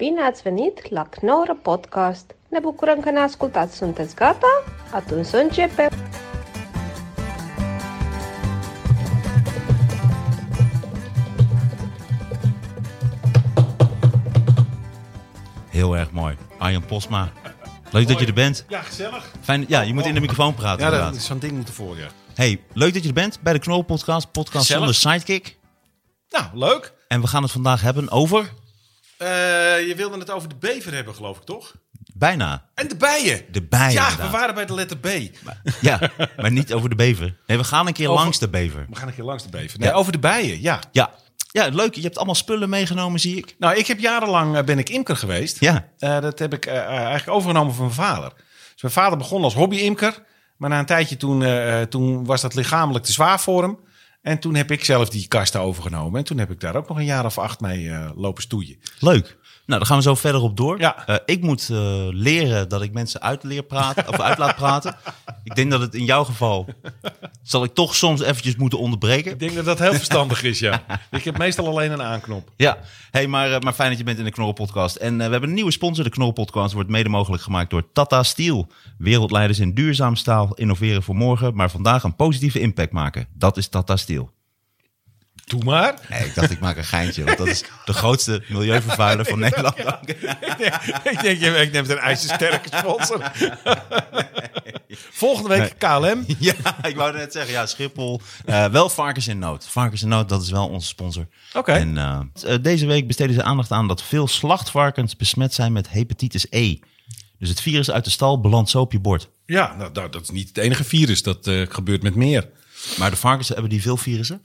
Bine ați venit la Knorr Podcast! Ne bucurăm că ne ascultați! Sunteți gata? Atunci să începem! Heel erg mooi. Arjen Posma. Leuk dat je er bent. Ja, gezellig. Fijn, ja, je moet in de microfoon praten Ja, dat inderdaad. is zo'n ding moeten voor, ja. Hey, leuk dat je er bent bij de Knol Podcast. Podcast Gezellig. zonder sidekick. Nou, leuk. En we gaan het vandaag hebben over... Eh, je wilde het over de bever hebben, geloof ik, toch? Bijna. En de bijen. De bijen, Ja, inderdaad. we waren bij de letter B. Ja, maar niet over de bever. Nee, we gaan een keer Over- langs de bever. We gaan een keer langs de bever. Nee, Ja. over de bijen, ja. Ja. ja, leuk. Je hebt allemaal spullen meegenomen, zie ik. Nou, ik heb jarenlang eh, ben ik imker geweest. Ja. Eh, dat heb ik eigenlijk overgenomen van mijn vader. Dus mijn vader begon als hobby-imker. Maar na een tijdje toen, toen was dat lichamelijk te zwaar voor hem. En toen heb ik zelf die kasten overgenomen. En toen heb ik daar ook nog een jaar of acht mee eh, lopen stoeien. Leuk. Nou, daar gaan we zo verder op door. Ja. Eh, ik moet eh, leren dat ik mensen uit, leer praten, of uit laat praten. Ik denk dat het in jouw geval... zal ik toch soms eventjes moeten onderbreken. Ik denk dat dat heel verstandig is, ja. Ik heb meestal alleen een aanknop. Ja, hey, maar, eh, maar fijn dat je bent in de Knorrel Podcast. En we hebben een nieuwe sponsor. De Knorrel Podcast wordt mede mogelijk gemaakt door Tata Steel. Wereldleiders in duurzaam staal, innoveren voor morgen, maar vandaag een positieve impact maken. Dat is Tata Steel. Doe maar. Nee, ik dacht ik maak een geintje, want dat is de grootste milieuvervuiler van Nederland. ik denk, ik neem het een ijzersterke sponsor. Volgende week KLM. Ja, ik wou net zeggen, ja, Schiphol. Eh, wel Varkens in Nood. Varkens in Nood, dat is wel onze sponsor. Oké. En eh, eh, deze week besteden ze aandacht aan dat veel slachtvarkens besmet zijn met hepatitis E. Dus het virus uit de stal belandt zo op je bord. Ja, nou, dat is niet het enige virus. Dat gebeurt met meer. Maar de varkens hebben die veel virussen?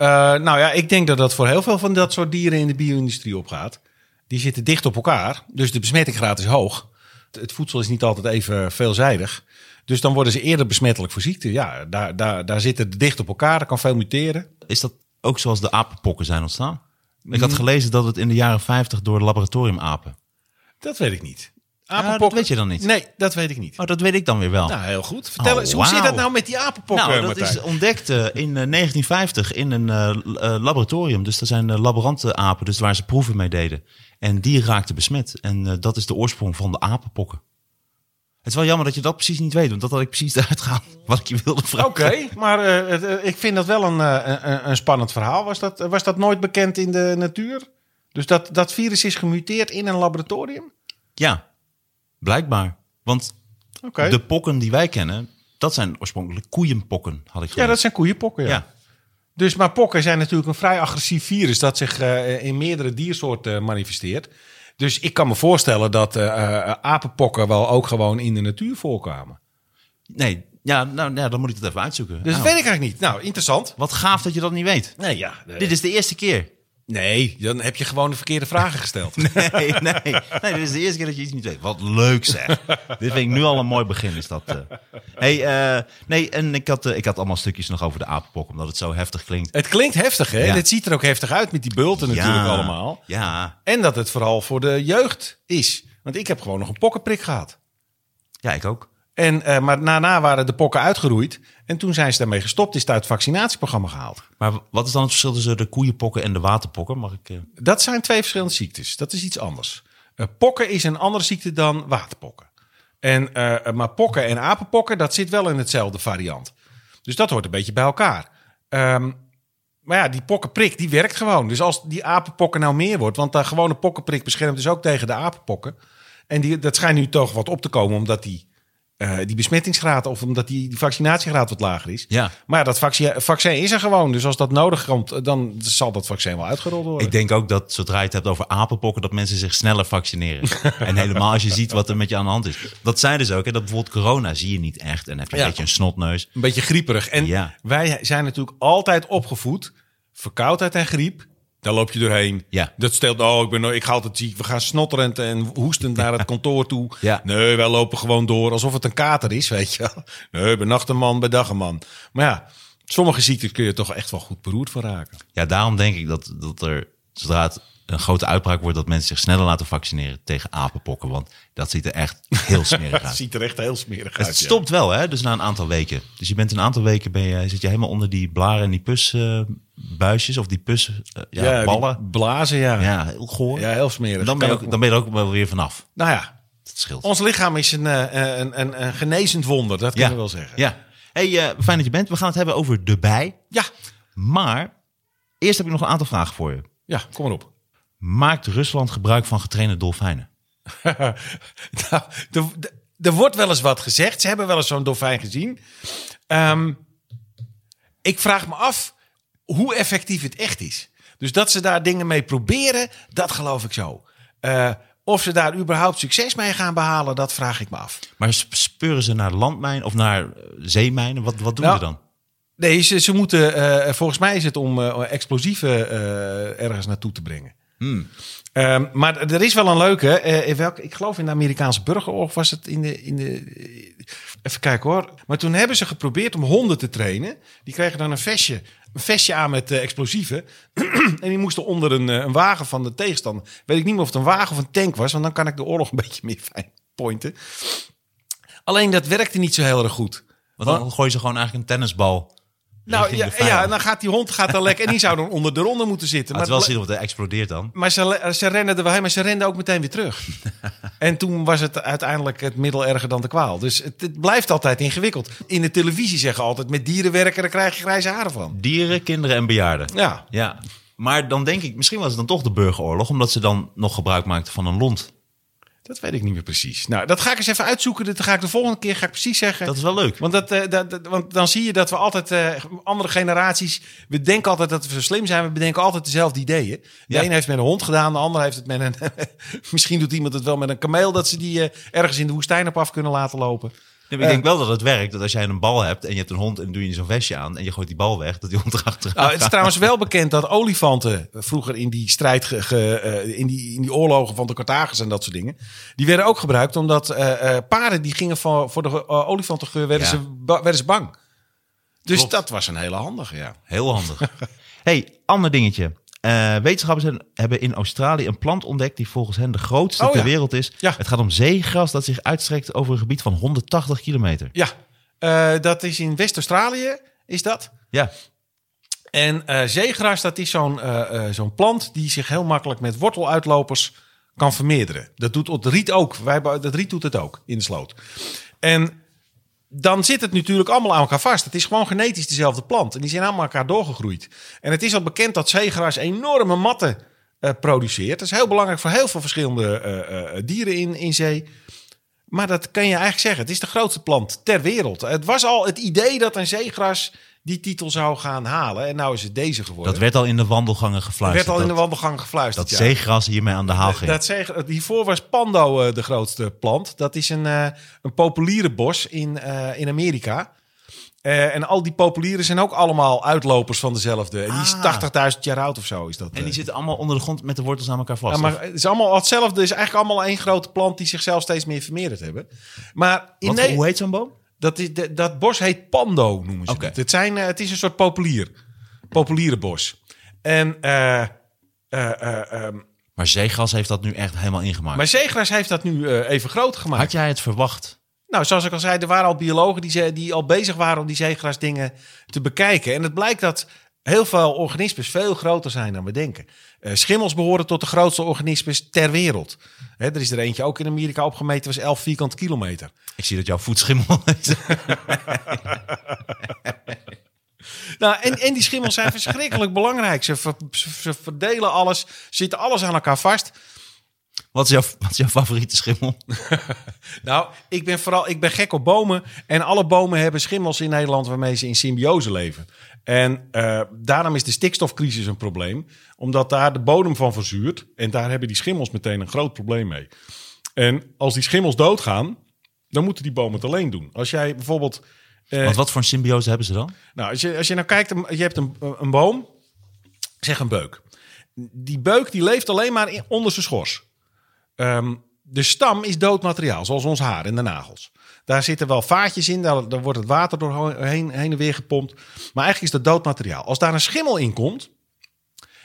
Eh, nou ja, ik denk dat dat voor heel veel van dat soort dieren in de bio-industrie opgaat. Die zitten dicht op elkaar, dus de besmettingsgraad is hoog. Het- voedsel is niet altijd even veelzijdig. Dus dan worden ze eerder besmettelijk voor ziekte. Ja, daar, daar, daar zitten dicht op elkaar, dat kan veel muteren. Is dat ook zoals de apenpokken zijn ontstaan? Ik had gelezen dat het in de jaren 50 door laboratoriumapen. Dat weet ik niet. Ah, dat weet je dan niet? Nee, dat weet ik niet. Oh, dat weet ik dan weer wel. Nou, heel goed. Vertel Oh, eens, hoe zit dat nou met die apenpokken, nou, dat Martijn? is ontdekt eh, in eh, 1950 in een eh, eh, laboratorium. Dus er zijn uh, laborantenapen, dus waar ze proeven mee deden. En die raakten besmet. En eh, dat is de oorsprong van de apenpokken. Het is wel jammer dat je dat precies niet weet, want dat had ik precies eruit gehaald wat ik je wilde vragen. Oké, maar eh, eh, ik vind dat wel een, eh, een, een spannend verhaal. Was dat, was dat nooit bekend in de natuur? Dus dat, dat virus is gemuteerd in een laboratorium? Ja, blijkbaar. Want de pokken die wij kennen, dat zijn oorspronkelijk koeienpokken, had ik Ja, dat zijn koeienpokken, ja. Ja. Dus, maar pokken zijn natuurlijk een vrij agressief virus... dat zich eh, in meerdere diersoorten eh, manifesteert. Dus ik kan me voorstellen dat eh, apenpokken wel ook gewoon in de natuur voorkwamen. Nee, ja, nou, ja, dan moet ik het even uitzoeken. Dus Nou, dat weet ik eigenlijk niet. Nou, interessant. Wat gaaf dat je dat niet weet. Nee, ja. Dit is de eerste keer. Nee, dan heb je gewoon de verkeerde vragen gesteld. Nee, nee, nee, dit is de eerste keer dat je iets niet weet. Wat leuk zeg. dit vind ik nu al een mooi begin. Is dat, eh. hey, eh, nee, en ik had, eh, ik had allemaal stukjes nog over de apenpok, omdat het zo heftig klinkt. Het klinkt heftig, hè? Ja. Het ziet er ook heftig uit met die bulten natuurlijk allemaal. Ja, En dat het vooral voor de jeugd is. Want ik heb gewoon nog een pokkenprik gehad. ja, ik ook. En, eh, maar daarna waren de pokken uitgeroeid. En toen zijn ze daarmee gestopt. Is het uit het vaccinatieprogramma gehaald. Maar wat is dan het verschil tussen de koeienpokken en de waterpokken? Mag ik, eh, Dat zijn twee verschillende ziektes. Dat is iets anders. Eh, pokken is een andere ziekte dan waterpokken. En, maar pokken en apenpokken, dat zit wel in hetzelfde variant. Dus dat hoort een beetje bij elkaar. Ehm, maar ja, die pokkenprik, die werkt gewoon. Dus als die apenpokken nou meer wordt... want de gewone pokkenprik beschermt dus ook tegen de apenpokken. En die, dat schijnt nu toch wat op te komen... omdat die, eh, die besmettingsgraad of omdat die, die vaccinatiegraad wat lager is. Ja. Maar dat vaccin, vaccin is er gewoon. Dus als dat nodig komt, dan zal dat vaccin wel uitgerold worden. Ik denk ook dat zodra je het hebt over apenpokken, dat mensen zich sneller vaccineren. en helemaal als je ziet wat er met je aan de hand is. Dat zeiden ze ook, hè, dat bijvoorbeeld corona zie je niet echt. En heb je een beetje een snotneus. Een beetje grieperig. En Ja. wij zijn natuurlijk altijd opgevoed. Verkoudheid en griep, daar loop je doorheen. Ja. Dat stelt, oh, ik, ben, ik ga altijd ziek. We gaan snotterend en hoestend naar het kantoor toe. Ja. Nee, wij lopen gewoon door alsof het een kater is, weet je. Nee, bij nacht een man, bij dag een man. Maar ja, sommige ziektes kun je toch echt wel goed beroerd van raken. Ja, daarom denk ik dat, dat er, zodra het een grote uitbraak wordt dat mensen zich sneller laten vaccineren tegen apenpokken. Want dat ziet er echt heel smerig Het uit. ziet er echt heel smerig uit. Het ja. stopt wel, hè? Dus na een aantal weken. Dus je bent een aantal weken ben je, zit je helemaal onder die blaren en die pusbuisjes of die pus eh, ja, ballen. blazen, ja. Ja, heel goor. Ja, heel smerig. dan, ben je ook, dan ben je er ook wel weer vanaf. Nou ja, Dat scheelt. ons lichaam is een, eh, een, een, een genezend wonder, dat kunnen we wel zeggen. Ja. Hey, eh, fijn dat je bent. We gaan het hebben over de bij. Ja, Maar eerst heb ik nog een aantal vragen voor je. ja kom maar op. Maakt Rusland gebruik van getrainde dolfijnen? nou, er, er wordt wel eens wat gezegd. Ze hebben wel eens zo'n dolfijn gezien. Ehm, ik vraag me af hoe effectief het echt is. Dus dat ze daar dingen mee proberen, dat geloof ik zo. Eh, of ze daar überhaupt succes mee gaan behalen, dat vraag ik me af. Maar sp- speuren ze naar landmijnen of naar eh, zeemijnen? Wat, wat doen Nou, ze dan? Nee, ze, ze moeten, eh, volgens mij is het om explosieven ergens naartoe te brengen. Ehm, maar er is wel een leuke. in welke, ik geloof in de Amerikaanse burgeroorlog was het in de, in de. eh, Even kijken hoor. Maar toen hebben ze geprobeerd om honden te trainen. Die kregen dan een vestje, een vestje aan met eh, explosieven. en die moesten onder een, een wagen van de tegenstander. Weet ik niet meer of het een wagen of een tank was. Want dan kan ik de oorlog een beetje meer fijn pointen. Alleen dat werkte niet zo heel erg goed. Want dan gooi je ze gewoon eigenlijk een tennisbal. Nou ja, ja, dan gaat die hond gaat dan lekker. En die zou dan onder de ronde moeten zitten. Maar het wel zien of het explodeert dan. maar ze, ze renden er wel heen, maar ze renden ook meteen weer terug. en toen was het uiteindelijk het middel erger dan de kwaal. Dus het, het blijft altijd ingewikkeld. In de televisie zeggen altijd: met dieren werken, daar krijg je grijze haren van. Dieren, kinderen en bejaarden. Ja, Ja. Maar dan denk ik, misschien was het dan toch de burgeroorlog, omdat ze dan nog gebruik maakten van een lont. Dat weet ik niet meer precies. Nou, dat ga ik eens even uitzoeken. Dat ga ik de volgende keer ga ik precies zeggen. Dat is wel leuk. Want, dat, eh, dat, dat- want dan zie je dat we altijd, eh, andere generaties, we denken altijd dat we zo slim zijn. We bedenken altijd dezelfde ideeën. De Ja. een heeft het met een hond gedaan, de ander heeft het met een, misschien doet iemand het wel met een kameel, dat ze die eh, ergens in de woestijn op af kunnen laten lopen. Nee, maar ik denk wel dat het werkt. Dat als jij een bal hebt en je hebt een hond en doe je zo'n vestje aan en je gooit die bal weg, dat die hond erachter Nou, het is trouwens wel bekend dat olifanten vroeger in die strijd, ge, ge- eh, in, die, in die oorlogen van de Carthagers en dat soort dingen, die werden ook gebruikt omdat eh, eh, paarden die gingen voor, voor de uh, olifantengeur, werden, Ja. ze, ba- werden ze bang. Dus Klopt. dat was een hele handige, ja. Heel handig. hey, ander dingetje. Eh, wetenschappers hebben- in Australië een plant ontdekt die volgens hen de grootste Oh, ter ja. wereld is. Ja. Het gaat om zeegras dat zich uitstrekt over een gebied van 180 kilometer. Ja, eh, dat is in West-Australië, is dat. Ja, En eh, zeegras, dat is zo'n zo'n plant die zich heel makkelijk met worteluitlopers kan vermeerderen. Dat doet het riet ook. Wij, dat riet doet het ook in de sloot. En dan zit het natuurlijk allemaal aan elkaar vast. Het is gewoon genetisch dezelfde plant. En die zijn allemaal elkaar doorgegroeid. En het is al bekend dat zeegras enorme matten eh, produceert. Dat is heel belangrijk voor heel veel verschillende eh, eh, dieren in, in zee. Maar dat kan je eigenlijk zeggen. Het is de grootste plant ter wereld. Het was al het idee dat een zeegras die titel zou gaan halen. En nou is het deze geworden. dat werd al in de wandelgangen Er gefluisterd. werd al in de dat, wandelgang gefluisterd. dat ja. zeegras hiermee aan de haal ging. Dat zeg, hiervoor was Pando eh, de grootste plant. Dat is een, eh een populiere bos in, eh, in Amerika. En al die populieren zijn ook allemaal uitlopers van dezelfde. En die is Ah. 80.000 jaar oud of zo. Is dat, en die zitten allemaal onder de grond met de wortels aan elkaar vast. Ja, maar het is allemaal hetzelfde. Het is eigenlijk allemaal één grote plant die zichzelf steeds meer vermeerderd hebben. Maar in Wat, hoe heet zo'n boom? Dat, is, dat bos heet Pando, noemen ze het. Het, zijn, eh, het is een soort populier. Populiere bos. En, eh, eh, eh, ehm, Maar zeegras heeft dat nu echt helemaal ingemaakt. maar zeegras heeft dat nu even groot gemaakt. Had jij het verwacht? Nou, zoals ik al zei, er waren al biologen die, ze, die al bezig waren om die zeegrasdingen te bekijken. En het blijkt dat heel veel organismen veel groter zijn dan we denken. Eh, schimmels behoren tot de grootste organismen ter wereld. Hè, er is er eentje ook in Amerika opgemeten, was 11 vierkante kilometer. Ik zie dat jouw voetschimmel is. Nou, en, en die schimmels zijn verschrikkelijk belangrijk. Ze, ver- ze, ze verdelen alles, zitten alles aan elkaar vast. Wat is jouw, wat is jouw favoriete schimmel? Nou, ik ben vooral ik ben gek op bomen. En alle bomen hebben schimmels in Nederland waarmee ze in symbiose leven. En eh, daarom is de stikstofcrisis een probleem. Omdat daar de bodem van verzuurt. En daar hebben die schimmels meteen een groot probleem mee. En als die schimmels doodgaan, dan moeten die bomen het alleen doen. Als jij bijvoorbeeld. eh, Want wat voor een symbiose hebben ze dan? nou, als je, als je nou kijkt, je hebt een, een boom, zeg een beuk. Die beuk die leeft alleen maar in, onder zijn schors. Ehm, de stam is dood materiaal, zoals ons haar en de nagels. Daar zitten wel vaatjes in, daar, wordt het water doorheen heen en weer gepompt. Maar eigenlijk is dat dood materiaal. Als daar een schimmel in komt,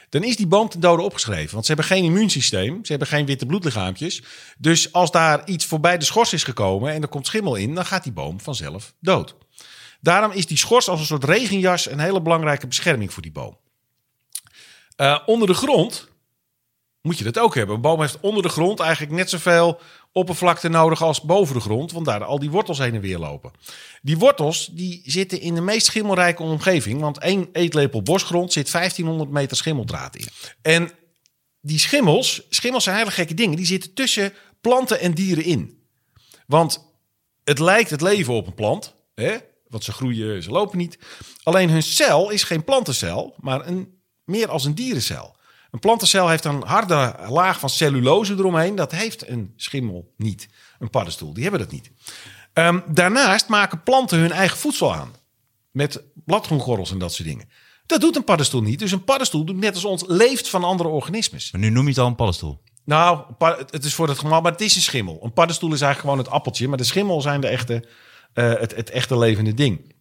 dan is die boom ten dode opgeschreven. Want ze hebben geen immuunsysteem, ze hebben geen witte bloedlichaampjes. Dus als daar iets voorbij de schors is gekomen en er komt schimmel in, dan gaat die boom vanzelf dood. Daarom is die schors als een soort regenjas een hele belangrijke bescherming voor die boom. Uh, onder de grond moet je dat ook hebben. Een boom heeft onder de grond eigenlijk net zoveel oppervlakte nodig als boven de grond, want daar al die wortels heen en weer lopen. Die wortels die zitten in de meest schimmelrijke omgeving, want één eetlepel bosgrond zit 1500 meter schimmeldraad in. En die schimmels, schimmels zijn hele gekke dingen, die zitten tussen planten en dieren in. Want het lijkt het leven op een plant, hè? want ze groeien, ze lopen niet. Alleen hun cel is geen plantencel, maar een, meer als een dierencel. Een plantencel heeft een harde laag van cellulose eromheen. Dat heeft een schimmel niet. Een paddenstoel, die hebben dat niet. Um, daarnaast maken planten hun eigen voedsel aan. Met bladgroengorrels en dat soort dingen. Dat doet een paddenstoel niet. Dus een paddenstoel doet net als ons leeft van andere organismes. Maar nu noem je het al een paddenstoel. Nou, het is voor het gemak, maar het is een schimmel. Een paddenstoel is eigenlijk gewoon het appeltje. Maar de schimmel zijn de echte, uh, het, het echte levende ding.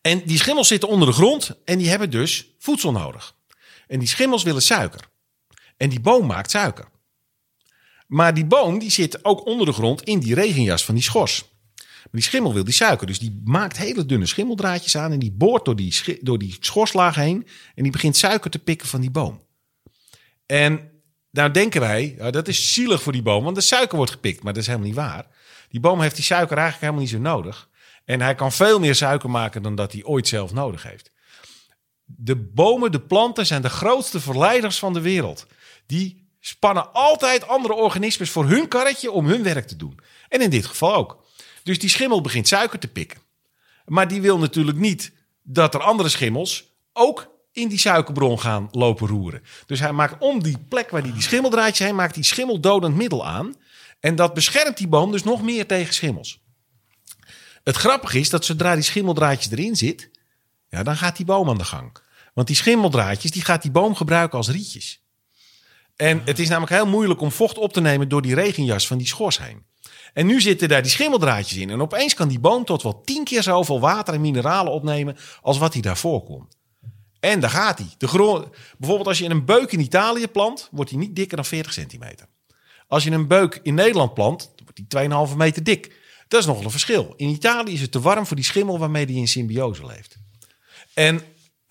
En die schimmels zitten onder de grond en die hebben dus voedsel nodig. En die schimmels willen suiker. En die boom maakt suiker. Maar die boom die zit ook onder de grond in die regenjas van die schors. Maar die schimmel wil die suiker. Dus die maakt hele dunne schimmeldraadjes aan. En die boort door die, door die schorslaag heen. En die begint suiker te pikken van die boom. En nou denken wij, dat is zielig voor die boom. Want de suiker wordt gepikt. Maar dat is helemaal niet waar. Die boom heeft die suiker eigenlijk helemaal niet zo nodig. En hij kan veel meer suiker maken dan dat hij ooit zelf nodig heeft. De bomen, de planten zijn de grootste verleiders van de wereld. Die spannen altijd andere organismes voor hun karretje om hun werk te doen. En in dit geval ook. Dus die schimmel begint suiker te pikken. Maar die wil natuurlijk niet dat er andere schimmels ook in die suikerbron gaan lopen roeren. Dus hij maakt om die plek waar die schimmeldraadjes heen maakt, die schimmeldodend middel aan. En dat beschermt die boom dus nog meer tegen schimmels. Het grappige is dat zodra die schimmeldraadjes erin zit, ja, dan gaat die boom aan de gang. Want die schimmeldraadjes, die gaat die boom gebruiken als rietjes. En het is namelijk heel moeilijk om vocht op te nemen door die regenjas van die schors heen. En nu zitten daar die schimmeldraadjes in. En opeens kan die boom tot wel tien keer zoveel water en mineralen opnemen als wat hij daarvoor kon. En daar gaat hij. De grond, bijvoorbeeld als je een beuk in Italië plant, wordt hij niet dikker dan 40 centimeter. Als je een beuk in Nederland plant, wordt hij 2,5 meter dik. Dat is nogal een verschil. In Italië is het te warm voor die schimmel waarmee hij in symbiose leeft. En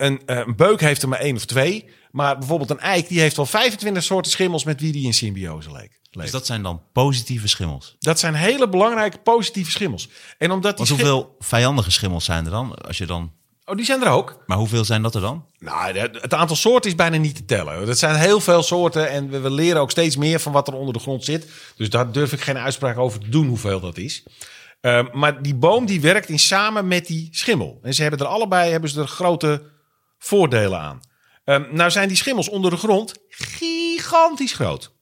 een, uh, een, beuk heeft er maar één of twee. Maar bijvoorbeeld een eik die heeft wel 25 soorten schimmels met wie die in symbiose leeft. Dus dat zijn dan positieve schimmels? Dat zijn hele belangrijke positieve schimmels. En omdat die hoeveel vijandige schimmels zijn er dan? Als je dan... Oh, die zijn er ook. Maar hoeveel zijn dat er dan? Nou, het aantal soorten is bijna niet te tellen. Dat zijn heel veel soorten en we, leren ook steeds meer van wat er onder de grond zit. Dus daar durf ik geen uitspraak over te doen hoeveel dat is. Uh, maar die boom die werkt in samen met die schimmel. En ze hebben er allebei hebben ze er grote voordelen aan. Um, nou zijn die schimmels onder de grond gigantisch groot.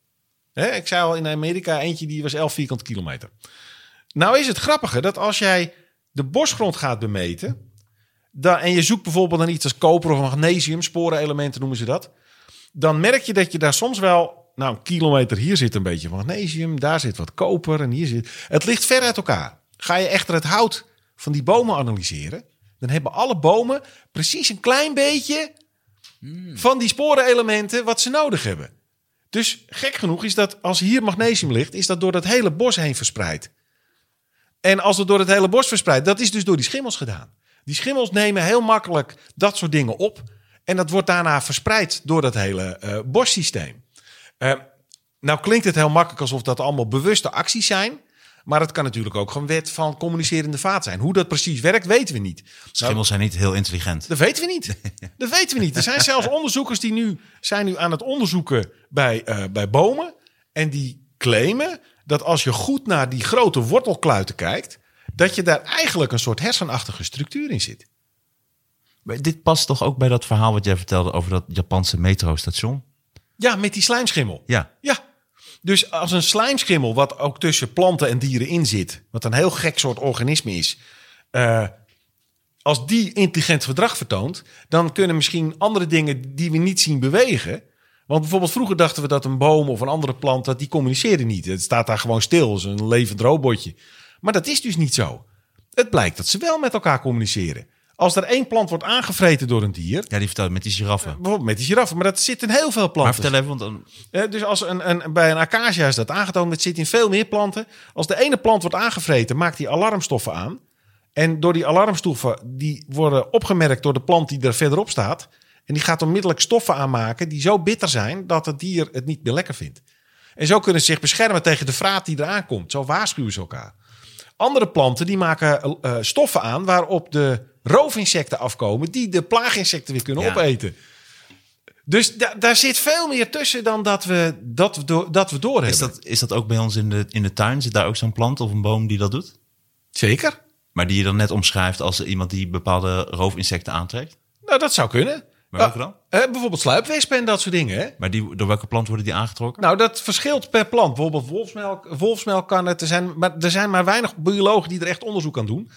ik zei al in Amerika, eentje die was 11 vierkante kilometer. Nou is het grappige dat als jij de bosgrond gaat bemeten... Dan, en je zoekt bijvoorbeeld naar iets als koper of magnesium, sporenelementen noemen ze dat... dan merk je dat je daar soms wel... Nou, een kilometer hier zit een beetje magnesium, daar zit wat koper en hier zit... Het ligt ver uit elkaar. Ga je echter het hout van die bomen analyseren dan hebben alle bomen precies een klein beetje van die sporenelementen wat ze nodig hebben. Dus gek genoeg is dat als hier magnesium ligt, is dat door dat hele bos heen verspreid. En als het door het hele bos verspreidt, dat is dus door die schimmels gedaan. Die schimmels nemen heel makkelijk dat soort dingen op. En dat wordt daarna verspreid door dat hele uh, bossysteem. Uh, nou klinkt het heel makkelijk alsof dat allemaal bewuste acties zijn. Maar het kan natuurlijk ook gewoon wet van communicerende vaat zijn. Hoe dat precies werkt, weten we niet. Schimmels zijn niet heel intelligent. Dat weten we niet. Dat weten we niet. Er zijn zelfs onderzoekers die nu zijn nu aan het onderzoeken bij, uh, bij bomen. En die claimen dat als je goed naar die grote wortelkluiten kijkt, dat je daar eigenlijk een soort hersenachtige structuur in zit. Maar dit past toch ook bij dat verhaal wat jij vertelde over dat Japanse metrostation? Ja, met die slijmschimmel. Ja. Ja, dus als een slijmschimmel, wat ook tussen planten en dieren in zit, wat een heel gek soort organisme is, uh, als die intelligent gedrag vertoont, dan kunnen misschien andere dingen die we niet zien bewegen. Want bijvoorbeeld vroeger dachten we dat een boom of een andere plant, dat die communiceerde niet. Het staat daar gewoon stil, als een levend robotje. Maar dat is dus niet zo. Het blijkt dat ze wel met elkaar communiceren. Als er één plant wordt aangevreten door een dier, Ja, die vertelde met die giraffen. bijvoorbeeld met die giraffen, maar dat zit in heel veel Maar planten. vertel even, want dan, Eh, dus als een, een, bij een acacia is dat aangetoond, het zit in veel meer planten. Als de ene plant wordt aangevreten, maakt die alarmstoffen aan. En door die alarmstoffen, die worden opgemerkt door de plant die er verderop staat. En die gaat onmiddellijk stoffen aanmaken die zo bitter zijn dat het dier het niet meer lekker vindt. En zo kunnen ze zich beschermen tegen de vraat die eraan komt. Zo waarschuwen ze elkaar. Andere planten die maken eh, stoffen aan waarop de roofinsecten afkomen die de plaaginsecten weer kunnen Ja. opeten. Dus da- daar zit veel meer tussen dan dat we, dat we, door, dat we doorhebben. is, dat, is dat ook bij ons in de, in de tuin? Zit daar ook zo'n plant of een boom die dat doet? Zeker. Maar die je dan net omschrijft als iemand die bepaalde roofinsecten aantrekt? Nou, dat zou kunnen. Maar welke dan? Eh, bijvoorbeeld sluipwespen en dat soort dingen. Hè? Maar die, door welke plant worden die aangetrokken? Nou, dat verschilt per plant. Bijvoorbeeld wolfsmelk, wolfsmelk kan het. Er zijn, maar er zijn maar weinig biologen die er echt onderzoek aan doen.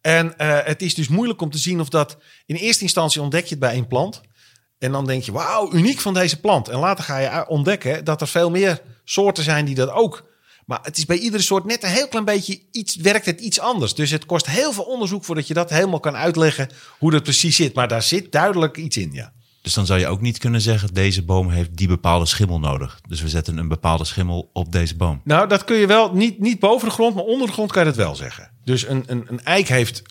En eh, het is dus moeilijk om te zien of dat... In eerste instantie ontdek je het bij één plant. En dan denk je, wauw, uniek van deze plant. En later ga je ontdekken dat er veel meer soorten zijn die dat ook... Maar het is bij iedere soort net een heel klein beetje iets, werkt het iets anders. Dus het kost heel veel onderzoek voordat je dat helemaal kan uitleggen hoe dat precies zit. Maar daar zit duidelijk iets in, ja. Dus dan zou je ook niet kunnen zeggen, deze boom heeft die bepaalde schimmel nodig. Dus we zetten een bepaalde schimmel op deze boom. Nou, dat kun je wel, niet, niet boven de grond, maar onder de grond kan je dat wel zeggen. Dus een, een, een eik heeft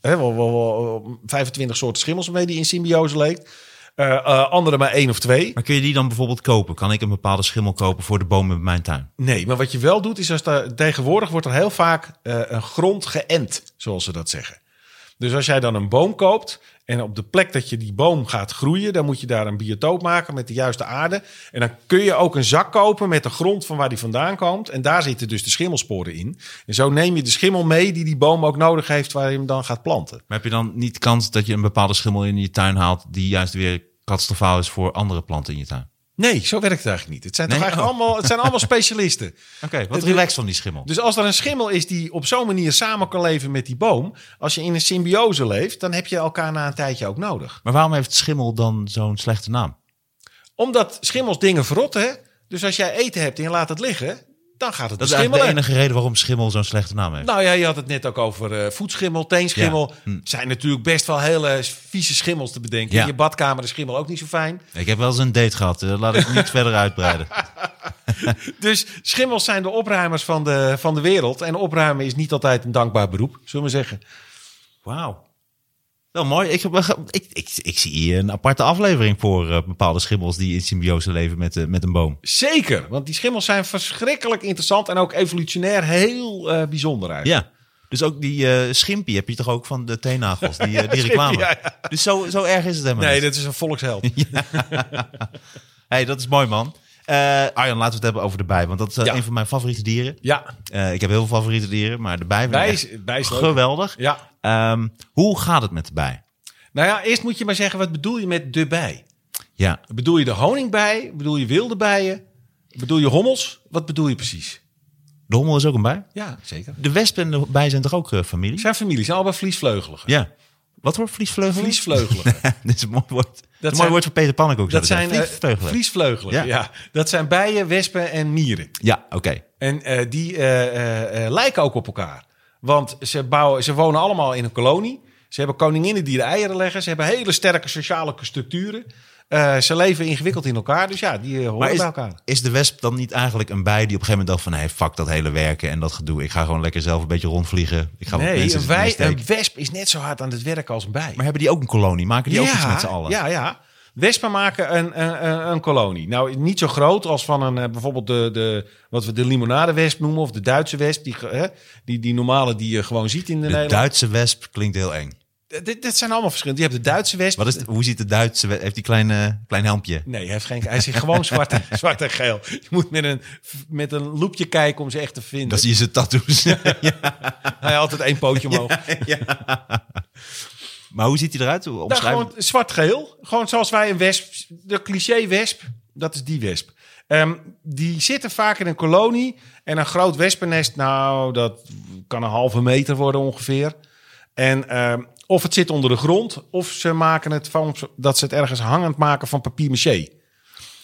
hè, wel, wel, wel 25 soorten schimmels mee die in symbiose leeft. Eh, eh, andere maar één of twee. Maar kun je die dan bijvoorbeeld kopen? Kan ik een bepaalde schimmel kopen voor de bomen in mijn tuin? Nee, maar wat je wel doet, is als daar, tegenwoordig wordt er heel vaak eh, een grond geënt, zoals ze dat zeggen. Dus als jij dan een boom koopt en op de plek dat je die boom gaat groeien, dan moet je daar een biotoop maken met de juiste aarde. En dan kun je ook een zak kopen met de grond van waar die vandaan komt. En daar zitten dus de schimmelsporen in. En zo neem je de schimmel mee die die boom ook nodig heeft waar je hem dan gaat planten. Maar heb je dan niet kans dat je een bepaalde schimmel in je tuin haalt die juist weer catastrofaal is voor andere planten in je tuin? Nee, zo werkt het eigenlijk niet. Het zijn, Nee? toch eigenlijk Oh. allemaal, het zijn allemaal specialisten. Oké, wat relaxed van die schimmel. Dus als er een schimmel is die op zo'n manier samen kan leven met die boom, als je in een symbiose leeft, dan heb je elkaar na een tijdje ook nodig. Maar waarom heeft schimmel dan zo'n slechte naam? Omdat schimmels dingen verrotten. hè? Dus als jij eten hebt en je laat het liggen, dan gaat het Dat is de enige reden waarom schimmel zo'n slechte naam heeft. Nou ja, je had het net ook over eh, voetschimmel, teenschimmel. Ja. Hm. Zijn natuurlijk best wel hele vieze schimmels te bedenken. Ja. In je badkamer is schimmel ook niet zo fijn. Ik heb wel eens een date gehad, eh, laat ik niet verder uitbreiden. Dus schimmels zijn de opruimers van de, van de wereld. En opruimen is niet altijd een dankbaar beroep, zullen we zeggen. Wauw. Wel mooi. Ik, ik, ik, ik zie hier een aparte aflevering voor eh, bepaalde schimmels die in symbiose leven met, eh, met een boom. Zeker, want die schimmels zijn verschrikkelijk interessant en ook evolutionair heel eh, bijzonder eigenlijk. Ja. Dus ook die eh schimpie heb je toch ook van de teennagels, die, die Schimpie, reclame. ja, ja. Dus zo, zo erg is het helemaal Nee, dit is een volksheld. hey, dat is mooi man. Eh Arjan, laten we het hebben over de bij, want dat is eh, Ja. een van mijn favoriete dieren. Ja, Eh, ik heb heel veel favoriete dieren, maar de bij bij is, bij is geweldig. Ja. Ehm, hoe gaat het met de bij? Nou ja, eerst moet je maar zeggen, wat bedoel je met de bij? Ja, Bedoel je de honingbij? Bedoel je wilde bijen? Bedoel je hommels? Wat bedoel je precies? de hommel is ook een bij. Ja, zeker. De wespen en de bij zijn toch ook familie? Zijn families, zijn allemaal vliesvleugeligen. Ja. Wat voor vliesvleugelen? Vliesvleugeligen. Dit is een mooi woord. Dat een mooi woord voor Peter Pannenkoek. Dat zijn eh. Vliesvleugelen. Ja. ja. Dat zijn bijen, wespen en mieren. Ja, oké. En eh, die eh, lijken ook op elkaar. Want ze, bouwen, ze wonen allemaal in een kolonie. Ze hebben koninginnen die de eieren leggen. Ze hebben hele sterke sociale structuren. Eh, ze leven ingewikkeld in elkaar. Dus ja, die eh, horen Maar is, bij elkaar. is de wesp dan niet eigenlijk een bij die op een gegeven moment dacht van... hey, fuck dat hele werken en dat gedoe. Ik ga gewoon lekker zelf een beetje rondvliegen. Ik ga Nee, een, wij, een wesp is net zo hard aan het werken als een bij. Maar hebben die ook een kolonie? Maken die ook iets met z'n allen? Ja, ja. Wespen maken een, een, een, kolonie. Nou, niet zo groot als van een, eh, bijvoorbeeld de, de, wat we de limonadewesp noemen... of de Duitse wesp, die, hè, die, die normale die je gewoon ziet in de, De Nederland. Duitse wesp klinkt heel eng. Dit, dit zijn allemaal verschillende. Je hebt de Duitse wesp. Wat is, hoe ziet de Duitse wesp? Heeft die klein, eh, klein helmpje? Nee, hij, heeft geen, hij is gewoon zwart en, zwart en geel. Je moet met een, met een loepje kijken om ze echt te vinden. Dat je zijn tattoos. Hij had altijd één pootje omhoog. maar hoe ziet hij eruit? Nou, gewoon zwart-geel. Gewoon zoals wij een wesp, de cliché-wesp, dat is die wesp. Ehm, die zitten vaak in een kolonie. En een groot wespennest, nou, dat kan een halve meter worden ongeveer. En ehm, of het zit onder de grond, of ze maken het van dat ze het ergens hangend maken van papier-maché.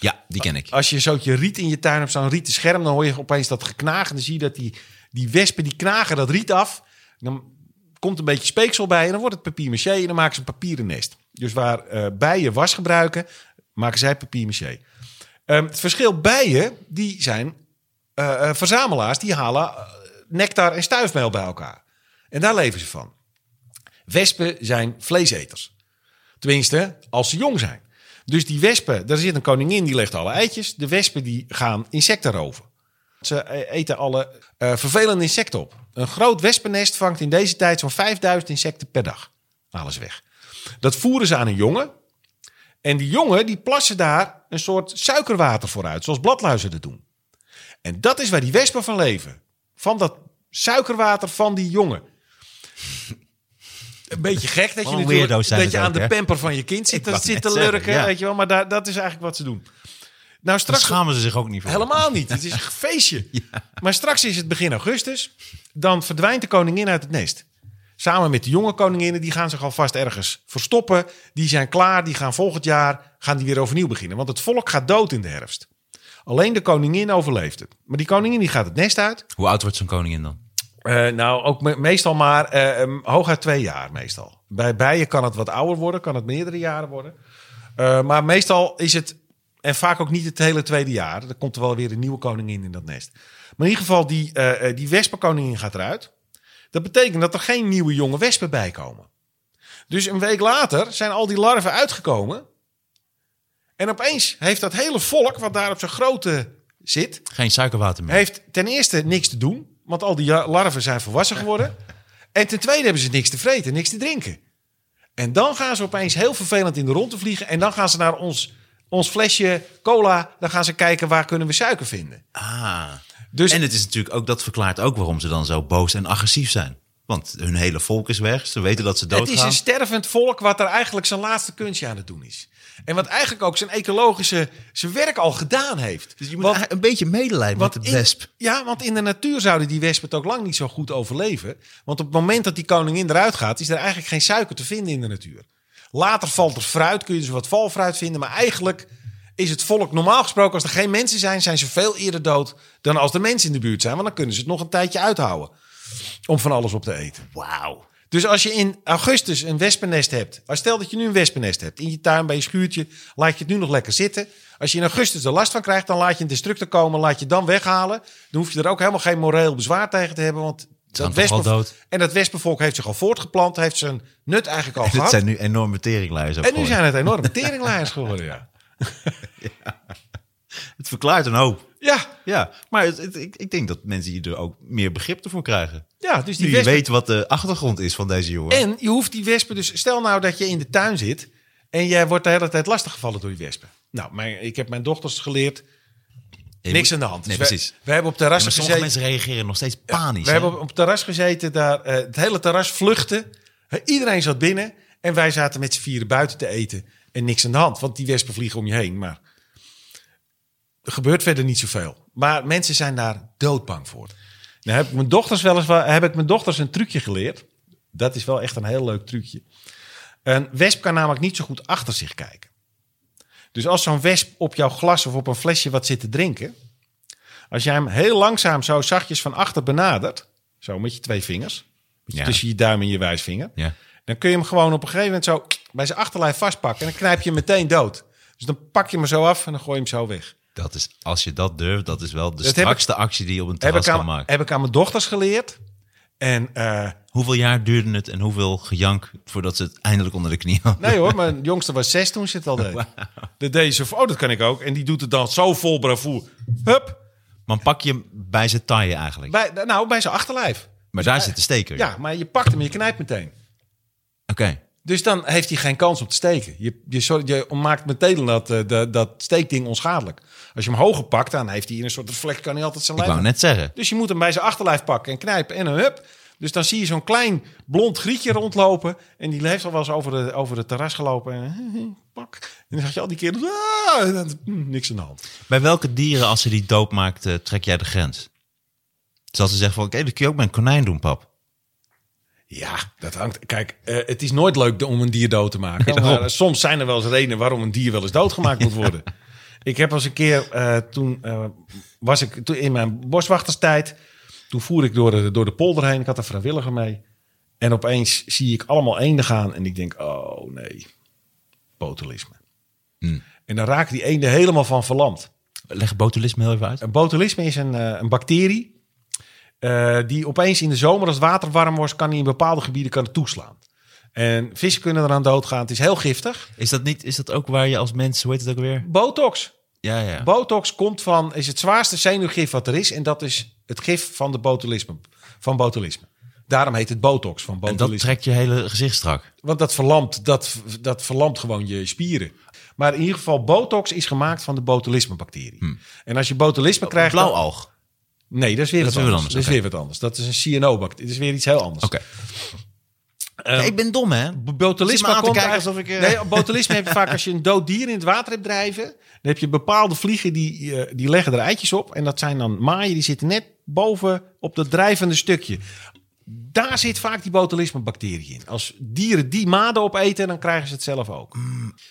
Ja, die ken ik. Als je zo'n riet in je tuin hebt, zo'n rieten scherm, dan hoor je opeens dat geknaag. En dan zie je dat die, die wespen, die knagen dat riet af. Dan komt een beetje speeksel bij en dan wordt het papier maché en dan maken ze een papieren nest. Dus waar eh, bijen was gebruiken, maken zij papier maché. Ehm, het verschil bijen, die zijn eh, eh, verzamelaars, die halen nectar en stuifmeel bij elkaar. En daar leven ze van. Wespen zijn vleeseters. Tenminste, als ze jong zijn. Dus die wespen, daar zit een koningin die legt alle eitjes. De wespen die gaan insecten roven. Ze eh, eten alle eh, vervelende insecten op. Een groot wespennest vangt in deze tijd zo'n 5000 insecten per dag. Ze weg. Dat voeren ze aan een jongen. En die jongen die plassen daar een soort suikerwater vooruit, zoals bladluizen dat doen. En dat is waar die wespen van leven. Van dat suikerwater van die jongen. Een beetje gek dat je, natuurlijk, dat je aan de pamper van je kind zit, dat zit te zeggen, lurken, ja. weet je wel. Maar daar, dat is eigenlijk wat ze doen. Nou, straks schamen ze zich ook niet voor. Helemaal niet. Het is een feestje. Maar straks is het begin augustus. Dan verdwijnt de koningin uit het nest. Samen met de jonge koninginnen, die gaan zich alvast ergens verstoppen. Die zijn klaar, die gaan volgend jaar gaan die weer overnieuw beginnen. Want het volk gaat dood in de herfst. Alleen de koningin overleeft het. Maar die koningin die gaat het nest uit. Hoe oud wordt zo'n koningin dan? Eh, nou, ook me- meestal maar um, hooguit twee jaar meestal. Bij bijen kan het wat ouder worden, kan het meerdere jaren worden. Eh, maar meestal is het, en vaak ook niet het hele tweede jaar. Er komt er wel weer een nieuwe koningin in dat nest. Maar in ieder geval, die, die wespenkoningin gaat eruit. Dat betekent dat er geen nieuwe jonge wespen bij komen. Dus een week later zijn al die larven uitgekomen. En opeens heeft dat hele volk, wat daar op zijn grote zit, Geen suikerwater meer. heeft ten eerste niks te doen, want al die larven zijn volwassen geworden. En ten tweede hebben ze niks te vreten, niks te drinken. En dan gaan ze opeens heel vervelend in de rondte vliegen. En dan gaan ze naar ons, ons flesje cola. Dan gaan ze kijken waar kunnen we suiker vinden. Ah. Dus En het is natuurlijk ook, dat verklaart ook waarom ze dan zo boos en agressief zijn. Want hun hele volk is weg. Ze weten dat ze het is doodgaan. een stervend volk wat er eigenlijk zijn laatste kunstje aan het doen is. En wat eigenlijk ook zijn ecologische zijn werk al gedaan heeft. Dus je moet Want- een beetje medelijden met de in- wesp. ja, want in de natuur zouden die wespen het ook lang niet zo goed overleven. Want op het moment dat die koningin eruit gaat, is er eigenlijk geen suiker te vinden in de natuur. Later valt er fruit, kun je dus wat valfruit vinden. Maar eigenlijk is het volk normaal gesproken, als er geen mensen zijn, zijn ze veel eerder dood dan als er mensen in de buurt zijn. Want dan kunnen ze het nog een tijdje uithouden om van alles op te eten. Wauw. Dus als je in augustus een wespennest hebt, als stel dat je nu een wespennest hebt in je tuin bij je schuurtje, laat je het nu nog lekker zitten. Als je in augustus er last van krijgt, dan laat je een destructor komen, laat je het dan weghalen. Dan hoef je er ook helemaal geen moreel bezwaar tegen te hebben, want dat wespen, dood? en dat wespenvolk heeft zich al voortgeplant, heeft zijn nut eigenlijk al gehad. zijn nu enorme teringlijers. En nu gewoon. zijn het enorme teringlijers geworden, ja. Het verklaart een hoop. Ja, Ja, maar het, het- ik, ik denk dat mensen hier er ook meer begrip voor krijgen. ja dus die Nu je weet wat de achtergrond is van deze jongen. En je hoeft die wespen dus... Stel nou dat je in de tuin zit en jij wordt de hele tijd lastiggevallen door die wespen. Nou, mijn, ik heb mijn dochters geleerd, Je niks moet- aan de hand. Dus precies. We, hebben op Ja, terrassen maar sommige gezeten. mensen reageren nog steeds panisch. We hè? hebben op het terras gezeten, daar, eh, het hele terras vluchtte. Eh, Iedereen zat binnen en wij zaten met z'n vieren buiten te eten. En niks aan de hand, want die wespen vliegen om je heen. Maar er gebeurt verder niet zoveel. Maar mensen zijn daar doodbang voor. Nou heb ik mijn dochters wel eens heb ik mijn dochters een trucje geleerd. Dat is wel echt een heel leuk trucje. Een wesp kan namelijk niet zo goed achter zich kijken. Dus als zo'n wesp op jouw glas of op een flesje wat zit te drinken, als jij hem heel langzaam zo zachtjes van achter benadert, zo met je twee vingers, met je- Ja. tussen je duim en je wijsvinger, Ja. dan kun je hem gewoon op een gegeven moment zo bij zijn achterlijf vastpakken en dan knijp je hem meteen dood. Dus dan pak je hem zo af en dan gooi je hem zo weg. Dat is, als je dat durft, dat is wel de ik- strakste actie die je op een terras kan aan, maken. heb ik aan mijn dochters geleerd. En eh, Hoeveel jaar duurde het en hoeveel gejank voordat ze het eindelijk onder de knie hadden? nee hoor, mijn jongste was zes toen ze het al deed. Dat deed ze, oh dat kan ik ook. En die doet het dan zo vol bravoer. Hup, Maar pak je hem bij zijn taille eigenlijk. bij, nou bij zijn achterlijf. maar daar zit de steker. Ja, maar je pakt hem en je knijpt meteen. Oké. Dus dan heeft hij geen kans om te steken. Je, je, maakt meteen dat, eh, dat, dat steekding onschadelijk. Als je hem hoger pakt, dan heeft hij in een soort reflex kan hij altijd zijn Ik lijf. wou net zeggen. Dus je moet hem bij zijn achterlijf pakken en knijpen en een hup. Dus dan zie je zo'n klein blond grietje rondlopen. En die heeft al wel eens over, de, over het terras gelopen. En, pak. En dan zag je al die keer. Ah, hm, niks aan de hand. Bij welke dieren, als ze die dood maakt, eh, trek jij de grens? Dus als ze zeggen van, oké, dat kun je ook met een konijn doen, pap. Ja, dat hangt. Kijk, eh, het is nooit leuk om een dier dood te maken. Nee, maar, eh, soms zijn er wel eens redenen waarom een dier wel eens doodgemaakt moet worden. Ik heb als een keer, eh, toen was ik toen in mijn boswachterstijd. Toen voer ik door de, door de polder heen. Ik had een vrijwilliger mee. En opeens zie ik allemaal eenden gaan en ik denk, oh nee, botulisme. Hmm. En dan raken die eenden helemaal van verlamd. Leg botulisme heel even uit. Een botulisme is een, een bacterie eh, die opeens in de zomer, als het water warm wordt, kan die in bepaalde gebieden kan het toeslaan. En vissen kunnen eraan doodgaan. Het is heel giftig. Is dat, niet, is dat ook waar je als mens, hoe heet het ook weer? Botox. Ja, ja. Botox komt van, is het zwaarste zenuwgif wat er is. En dat is het gif van, de botulisme, van botulisme. Daarom heet het botox van en botulisme. dat trekt je hele gezicht strak. Want dat verlamt, dat, dat verlamt gewoon je spieren. Maar in ieder geval, botox is gemaakt van de botulisme-bacterie. En als je botulisme krijgt... dan- Blauwalg. Nee, dat is weer Dat wat is weer anders. anders, Dat is weer wat anders. Dat is een CNO-bacterie. Dat is weer iets heel anders. Oké. Ja, ik ben dom, hè? Botulisme komt alsof ik, eh, Nee, botulisme heb je vaak als je een dood dier in het water hebt drijven. Dan heb je bepaalde vliegen die, eh, die leggen er eitjes op. En dat zijn dan maaien die zitten net boven op dat drijvende stukje. Daar zit vaak die botulisme-bacterie in. Als dieren die maden opeten, dan krijgen ze het zelf ook.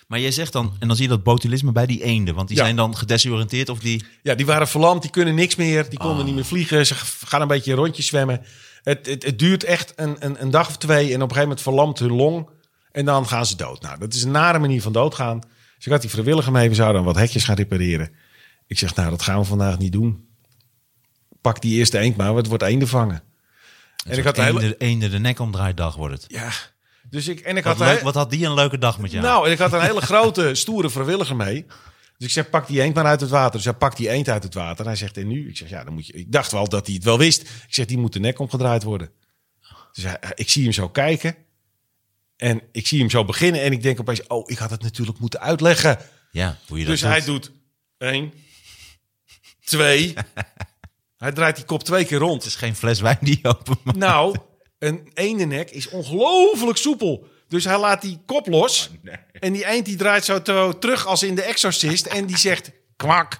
Maar jij zegt dan, en dan zie je dat botulisme bij die eenden. Want die Ja. zijn dan gedesoriënteerd of die... Ja, die waren verlamd, die kunnen niks meer. Die Ah. konden niet meer vliegen. Ze gaan een beetje een rondje zwemmen. Het, het, het duurt echt een, een, een dag of twee. En op een gegeven moment verlamt hun long. En dan gaan ze dood. Nou, dat is een nare manier van doodgaan. Dus ik had die vrijwilliger mee. We zouden wat hekjes gaan repareren. Ik zeg, nou, dat gaan we vandaag niet doen. Pak die eerste eend maar, want het wordt eenden vangen. En ik had een hele... eenden de nek omdraaid dag wordt het. Ja, dus ik... En ik Wat, had leuk, wat had die een leuke dag met jou? Nou, en ik had een hele grote, stoere vrijwilliger mee. Dus ik zeg, pak die eend maar uit het water. Dus hij pakt die eend uit het water. En hij zegt, en nu? Ik zeg, ja, dan moet je... Ik dacht wel dat hij het wel wist. Ik zeg, die moet de nek omgedraaid worden. Dus hij, ik zie hem zo kijken. En ik zie hem zo beginnen. En ik denk opeens, oh, ik had het natuurlijk moeten uitleggen. ja, hoe je dat Dus hij doet één, twee. Hij draait die kop twee keer rond. Het is geen fles wijn die je open maakt. Nou, een eendennek is ongelooflijk soepel. Dus hij laat die kop los. En die eend die draait zo terug als in de Exorcist. En die zegt kwak.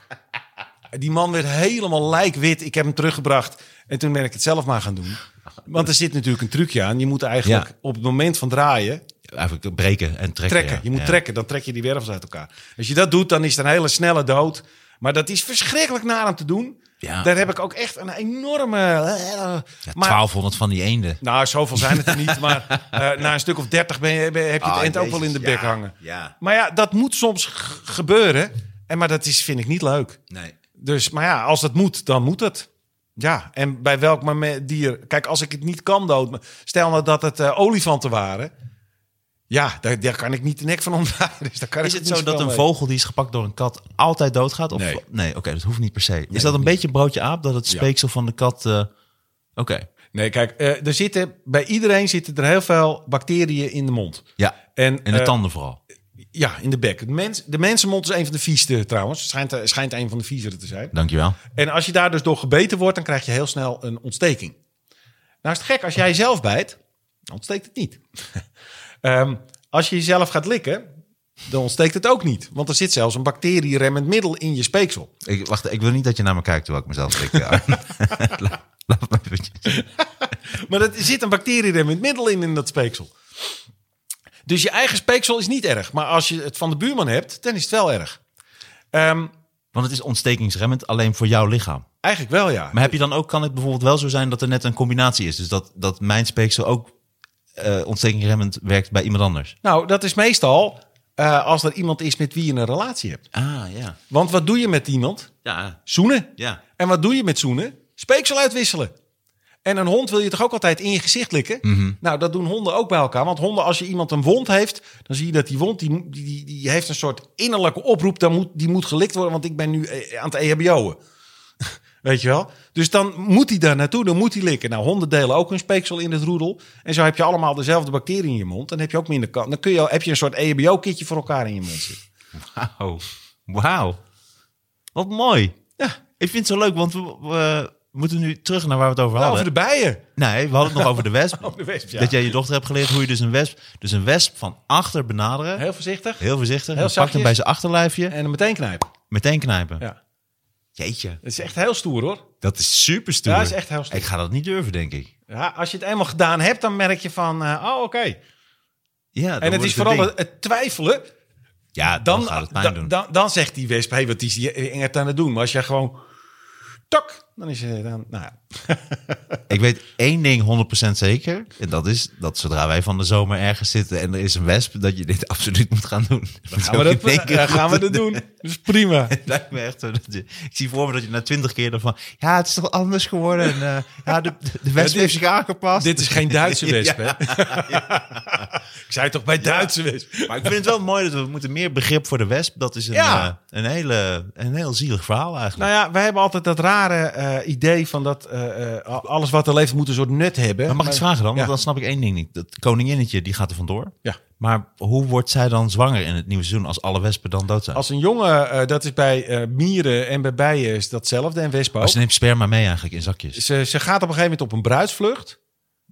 Die man werd helemaal lijkwit. Ik heb hem teruggebracht. En toen ben ik het zelf maar gaan doen. Want er zit natuurlijk een trucje aan. Je moet eigenlijk Ja. op het moment van draaien Eigenlijk breken en trekken. trekken. ja. Je moet Ja. trekken. Dan trek je die wervels uit elkaar. Als je dat doet, dan is het een hele snelle dood. Maar dat is verschrikkelijk naar hem te doen. Ja. Daar heb ik ook echt een enorme... eh, Ja, maar 1200 van die eenden. nou, zoveel zijn het er niet. Maar eh, na een stuk of dertig ben je, ben- heb je het Ah, eind ook wel in de bek ja, hangen. Ja. Maar ja, dat moet soms gebeuren. En, maar dat is, vind ik niet leuk. Nee. Dus, maar ja, als dat moet, dan moet het. Ja, en bij welk dier... Kijk, als ik het niet kan dood... Stel nou dat het eh, olifanten waren. Ja, daar, daar kan ik niet de nek van omdraaien. Dus daar kan Is ik het zo dat een mee. vogel die is gepakt door een kat altijd doodgaat? Of, Nee. Nee, oké, dat hoeft niet per se. Is dat een niet. beetje broodje aap? Dat het Ja. speeksel van de kat... eh, Oké, Nee, kijk, eh, er zitten, bij iedereen zitten er heel veel bacteriën in de mond. ja. En, En de eh, tanden vooral. Ja, in de bek. De, mens, de mensenmond is een van de vieste trouwens. Schijnt, eh, schijnt een van de viezere te zijn. Dankjewel. En als je daar dus door gebeten wordt, dan krijg je heel snel een ontsteking. Nou is het gek, als jij zelf bijt, dan ontsteekt het niet. Ehm, als je jezelf gaat likken, dan ontsteekt het ook niet. Want er zit zelfs een bacterieremmend middel in je speeksel. Ik, wacht, ik wil niet dat je naar me kijkt terwijl ik mezelf lik. Laat me eventjes. Maar er zit een bacterieremmend middel in in dat speeksel. Dus je eigen speeksel is niet erg. Maar als je het van de buurman hebt, dan is het wel erg. Ehm, Want het is ontstekingsremmend alleen voor jouw lichaam. eigenlijk wel, ja. Maar heb je dan ook, kan het bijvoorbeeld wel zo zijn dat er net een combinatie is? Dus dat, dat mijn speeksel ook eh ontstekingsremmend werkt bij iemand anders? Nou, dat is meestal eh, als er iemand is met wie je een relatie hebt. Ah, ja. Want wat doe je met iemand? Ja, Zoenen. ja. En wat doe je met zoenen? Speeksel uitwisselen. En een hond wil je toch ook altijd in je gezicht likken? Nou, dat doen honden ook bij elkaar. Want honden, als je iemand een wond heeft, dan zie je dat die wond, die, die, die heeft een soort innerlijke oproep. Dan moet, die moet gelikt worden, want ik ben nu eh, aan het EHBO'en. Weet je wel? Dus dan moet hij daar naartoe, dan moet hij likken. Nou, honden delen ook hun speeksel in het roedel. En zo heb je allemaal dezelfde bacteriën in je mond. Dan heb je ook minder kans. Dan kun je, heb je een soort EHBO-kitje voor elkaar in je mond zitten. Wauw. Wauw. Wat mooi. Ja, Ik vind het zo leuk, want we, we moeten nu terug naar waar we het over nou, hadden. over de bijen. Nee, we hadden het nog over de wesp. Over de wesp, ja. Dat jij je dochter hebt geleerd hoe je dus een wesp... Dus een wesp van achter benaderen. Heel voorzichtig. Heel voorzichtig. Heel pak hem bij zijn achterlijfje. En hem meteen knijpen. Meteen knijpen. Ja. Jeetje. Het is echt heel stoer hoor. Dat is super stoer. Ja, dat is echt heel stoer. Ik ga dat niet durven, denk ik. Ja, als je het eenmaal gedaan hebt, dan merk je van, eh, oh oké. Ja, En het is vooral het, het twijfelen. Ja, dan, Dan, gaat het pijn doen. dan, dan zegt die wesp, hé, wat is die engert aan het doen? Maar als jij gewoon, tak, dan is het dan, nou ja. Ik weet één ding 100% zeker. En dat is dat zodra wij van de zomer ergens zitten en er is een wesp, dat je dit absoluut moet gaan doen. Dan gaan we dat, ja, gaan we dat doen. Dat is prima. Het lijkt me echt zo dat je, ik zie voor me dat je na twintig keer ervan, ja, het is toch anders geworden. En, eh, ja, de, de wesp dit- heeft zich aangepast. Dit is geen Duitse wesp, Ja. hè? Ik zei toch bij Duitse wesp. Maar ik vind het wel mooi dat we moeten meer begrip voor de wesp. Dat is een, eh, een, hele, een heel zielig verhaal eigenlijk. Nou ja, wij hebben altijd dat rare eh, idee van dat eh, eh, alles wat er leeft moet een soort nut hebben. maar mag ik iets vragen dan? Ja. Want dan snap ik één ding niet. Dat koninginnetje, die gaat er vandoor. Ja. Maar hoe wordt zij dan zwanger in het nieuwe seizoen als alle wespen dan dood zijn? Als een jongen, dat is bij mieren en bij bijen is datzelfde en wespen. Maar ze neemt sperma mee eigenlijk in zakjes. Ze, ze gaat op een gegeven moment op een bruidsvlucht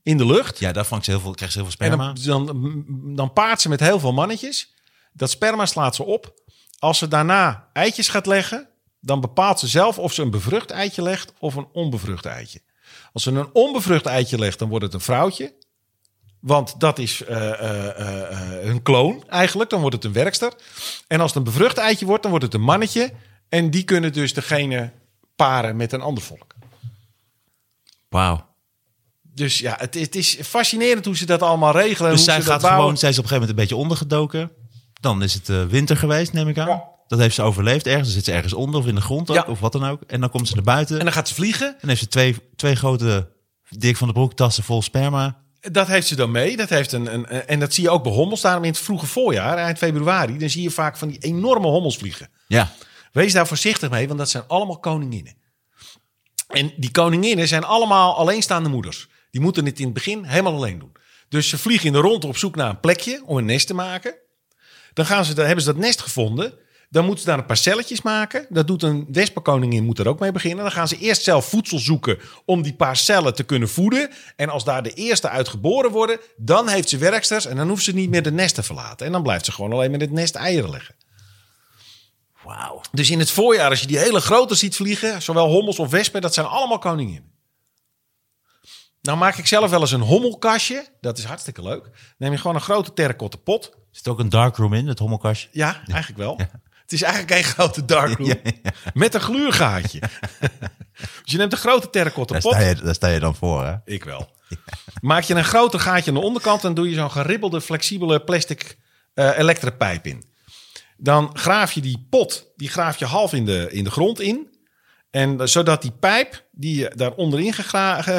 in de lucht. Ja, daar vangt ze heel veel, krijgt ze heel veel En sperma. dan, dan, dan paart ze met heel veel mannetjes. Dat sperma slaat ze op. Als ze daarna eitjes gaat leggen, dan bepaalt ze zelf of ze een bevrucht eitje legt of een onbevrucht eitje. Als ze een onbevrucht eitje legt, dan wordt het een vrouwtje. Want dat is eh, eh, een kloon eigenlijk. Dan wordt het een werkster. En als het een bevrucht eitje wordt, dan wordt het een mannetje. En die kunnen dus degene paren met een ander volk. Wauw. Dus ja, het, het is fascinerend hoe ze dat allemaal regelen. Dus hoe zij gaat gewoon, zij is op een gegeven moment een beetje ondergedoken. Dan is het winter geweest, neem ik aan. Ja. Dat heeft ze overleefd ergens. Dan zit ze ergens onder of in de grond ook, Ja. of wat dan ook. En dan komt ze naar buiten. En En dan gaat ze vliegen. dan heeft ze twee, twee grote Dik van de Broek tassen vol sperma. Dat heeft ze dan mee. Dat heeft een, een, en dat zie je ook bij hommels. Daarom in het vroege voorjaar, eind februari, dan zie je vaak van die enorme hommels vliegen. Ja. Wees daar voorzichtig mee, want dat zijn allemaal koninginnen. En die koninginnen zijn allemaal alleenstaande moeders. Die moeten het in het begin helemaal alleen doen. Dus ze vliegen in de rondte op zoek naar een plekje om een nest te maken. Dan gaan ze, dan hebben ze dat nest gevonden. Dan moeten ze daar een paar celletjes maken. Dat doet een wespenkoningin, moet er ook mee beginnen. Dan gaan ze eerst zelf voedsel zoeken om die paar cellen te kunnen voeden. En als daar de eerste uit geboren worden, dan heeft ze werksters. En dan hoeft ze niet meer de nest te verlaten. En dan blijft ze gewoon alleen met het nest eieren leggen. Wauw. Dus in het voorjaar, als je die hele grote ziet vliegen, zowel hommels of wespen, dat zijn allemaal koninginnen. Nou maak ik zelf wel eens een hommelkastje. Dat is hartstikke leuk. Neem je gewoon een grote terracotta pot. Zit ook een darkroom in, het hommelkastje? Ja, eigenlijk wel. Het is eigenlijk een grote darkroom met een gluurgaatje. dus je neemt een grote terracotta Daar pot. sta, je, daar sta je dan voor, hè? Ik wel. Maak je een groter gaatje aan de onderkant en doe je zo'n geribbelde, flexibele plastic eh elektropijp in. Dan graaf je die pot, die graaf je half in de, in de grond in. En eh, zodat die pijp die je daar onderin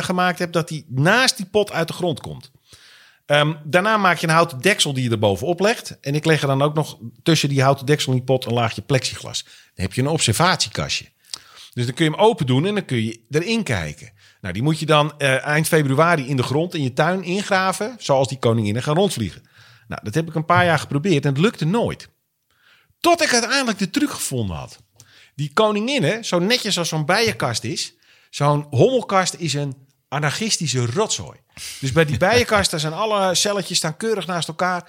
gemaakt hebt, dat die naast die pot uit de grond komt. Ehm, daarna maak je een houten deksel die je er bovenop legt. En ik leg er dan ook nog tussen die houten deksel en die pot een laagje plexiglas. Dan heb je een observatiekastje. Dus dan kun je hem open doen en dan kun je erin kijken. Nou, die moet je dan eh, eind februari in de grond in je tuin ingraven, zoals die koninginnen gaan rondvliegen. Nou, dat heb ik een paar jaar geprobeerd en het lukte nooit. Tot ik uiteindelijk de truc gevonden had. Die koninginnen, zo netjes als zo'n bijenkast is, zo'n hommelkast is een anarchistische rotzooi. Dus bij die bijenkast, daar zijn alle celletjes staan keurig naast elkaar.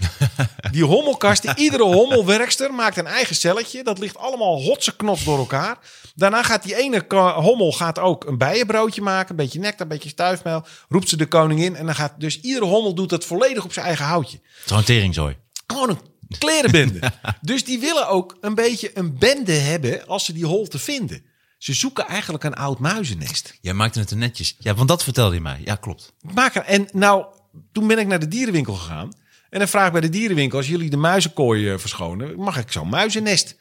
Die hommelkasten, iedere hommelwerkster maakt een eigen celletje. Dat ligt allemaal hotse knots door elkaar. Daarna gaat die ene hommel gaat ook een bijenbroodje maken. Een beetje nectar, een beetje stuifmeel. Roept ze de koningin. En dan gaat dus iedere hommel doet dat volledig op zijn eigen houtje. Teringzooi. Gewoon een klerenbende. dus die willen ook een beetje een bende hebben als ze die holte vinden. Ze zoeken eigenlijk een oud muizennest. Jij maakte het er netjes. Ja, want dat vertelde je mij. Ja, klopt. Maak er, en nou, toen ben ik naar de dierenwinkel gegaan. En dan vraag ik bij de dierenwinkel, als jullie de muizenkooi eh, verschonen, mag ik zo'n muizennest?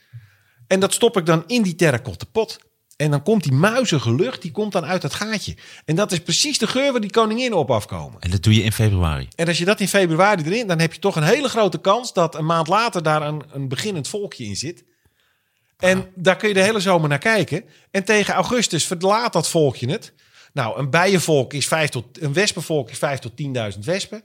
En dat stop ik dan in die terracotta pot. En dan komt die muizige lucht, die komt dan uit dat gaatje. En dat is precies de geur waar die koninginnen op afkomen. En dat doe je in februari. En als je dat in februari erin, dan heb je toch een hele grote kans dat een maand later daar een, een beginnend volkje in zit. En daar kun je de hele zomer naar kijken. En tegen augustus verlaat dat volkje het. Nou, een bijenvolk is 5 tot een wespenvolk is 5 tot 10.000 wespen.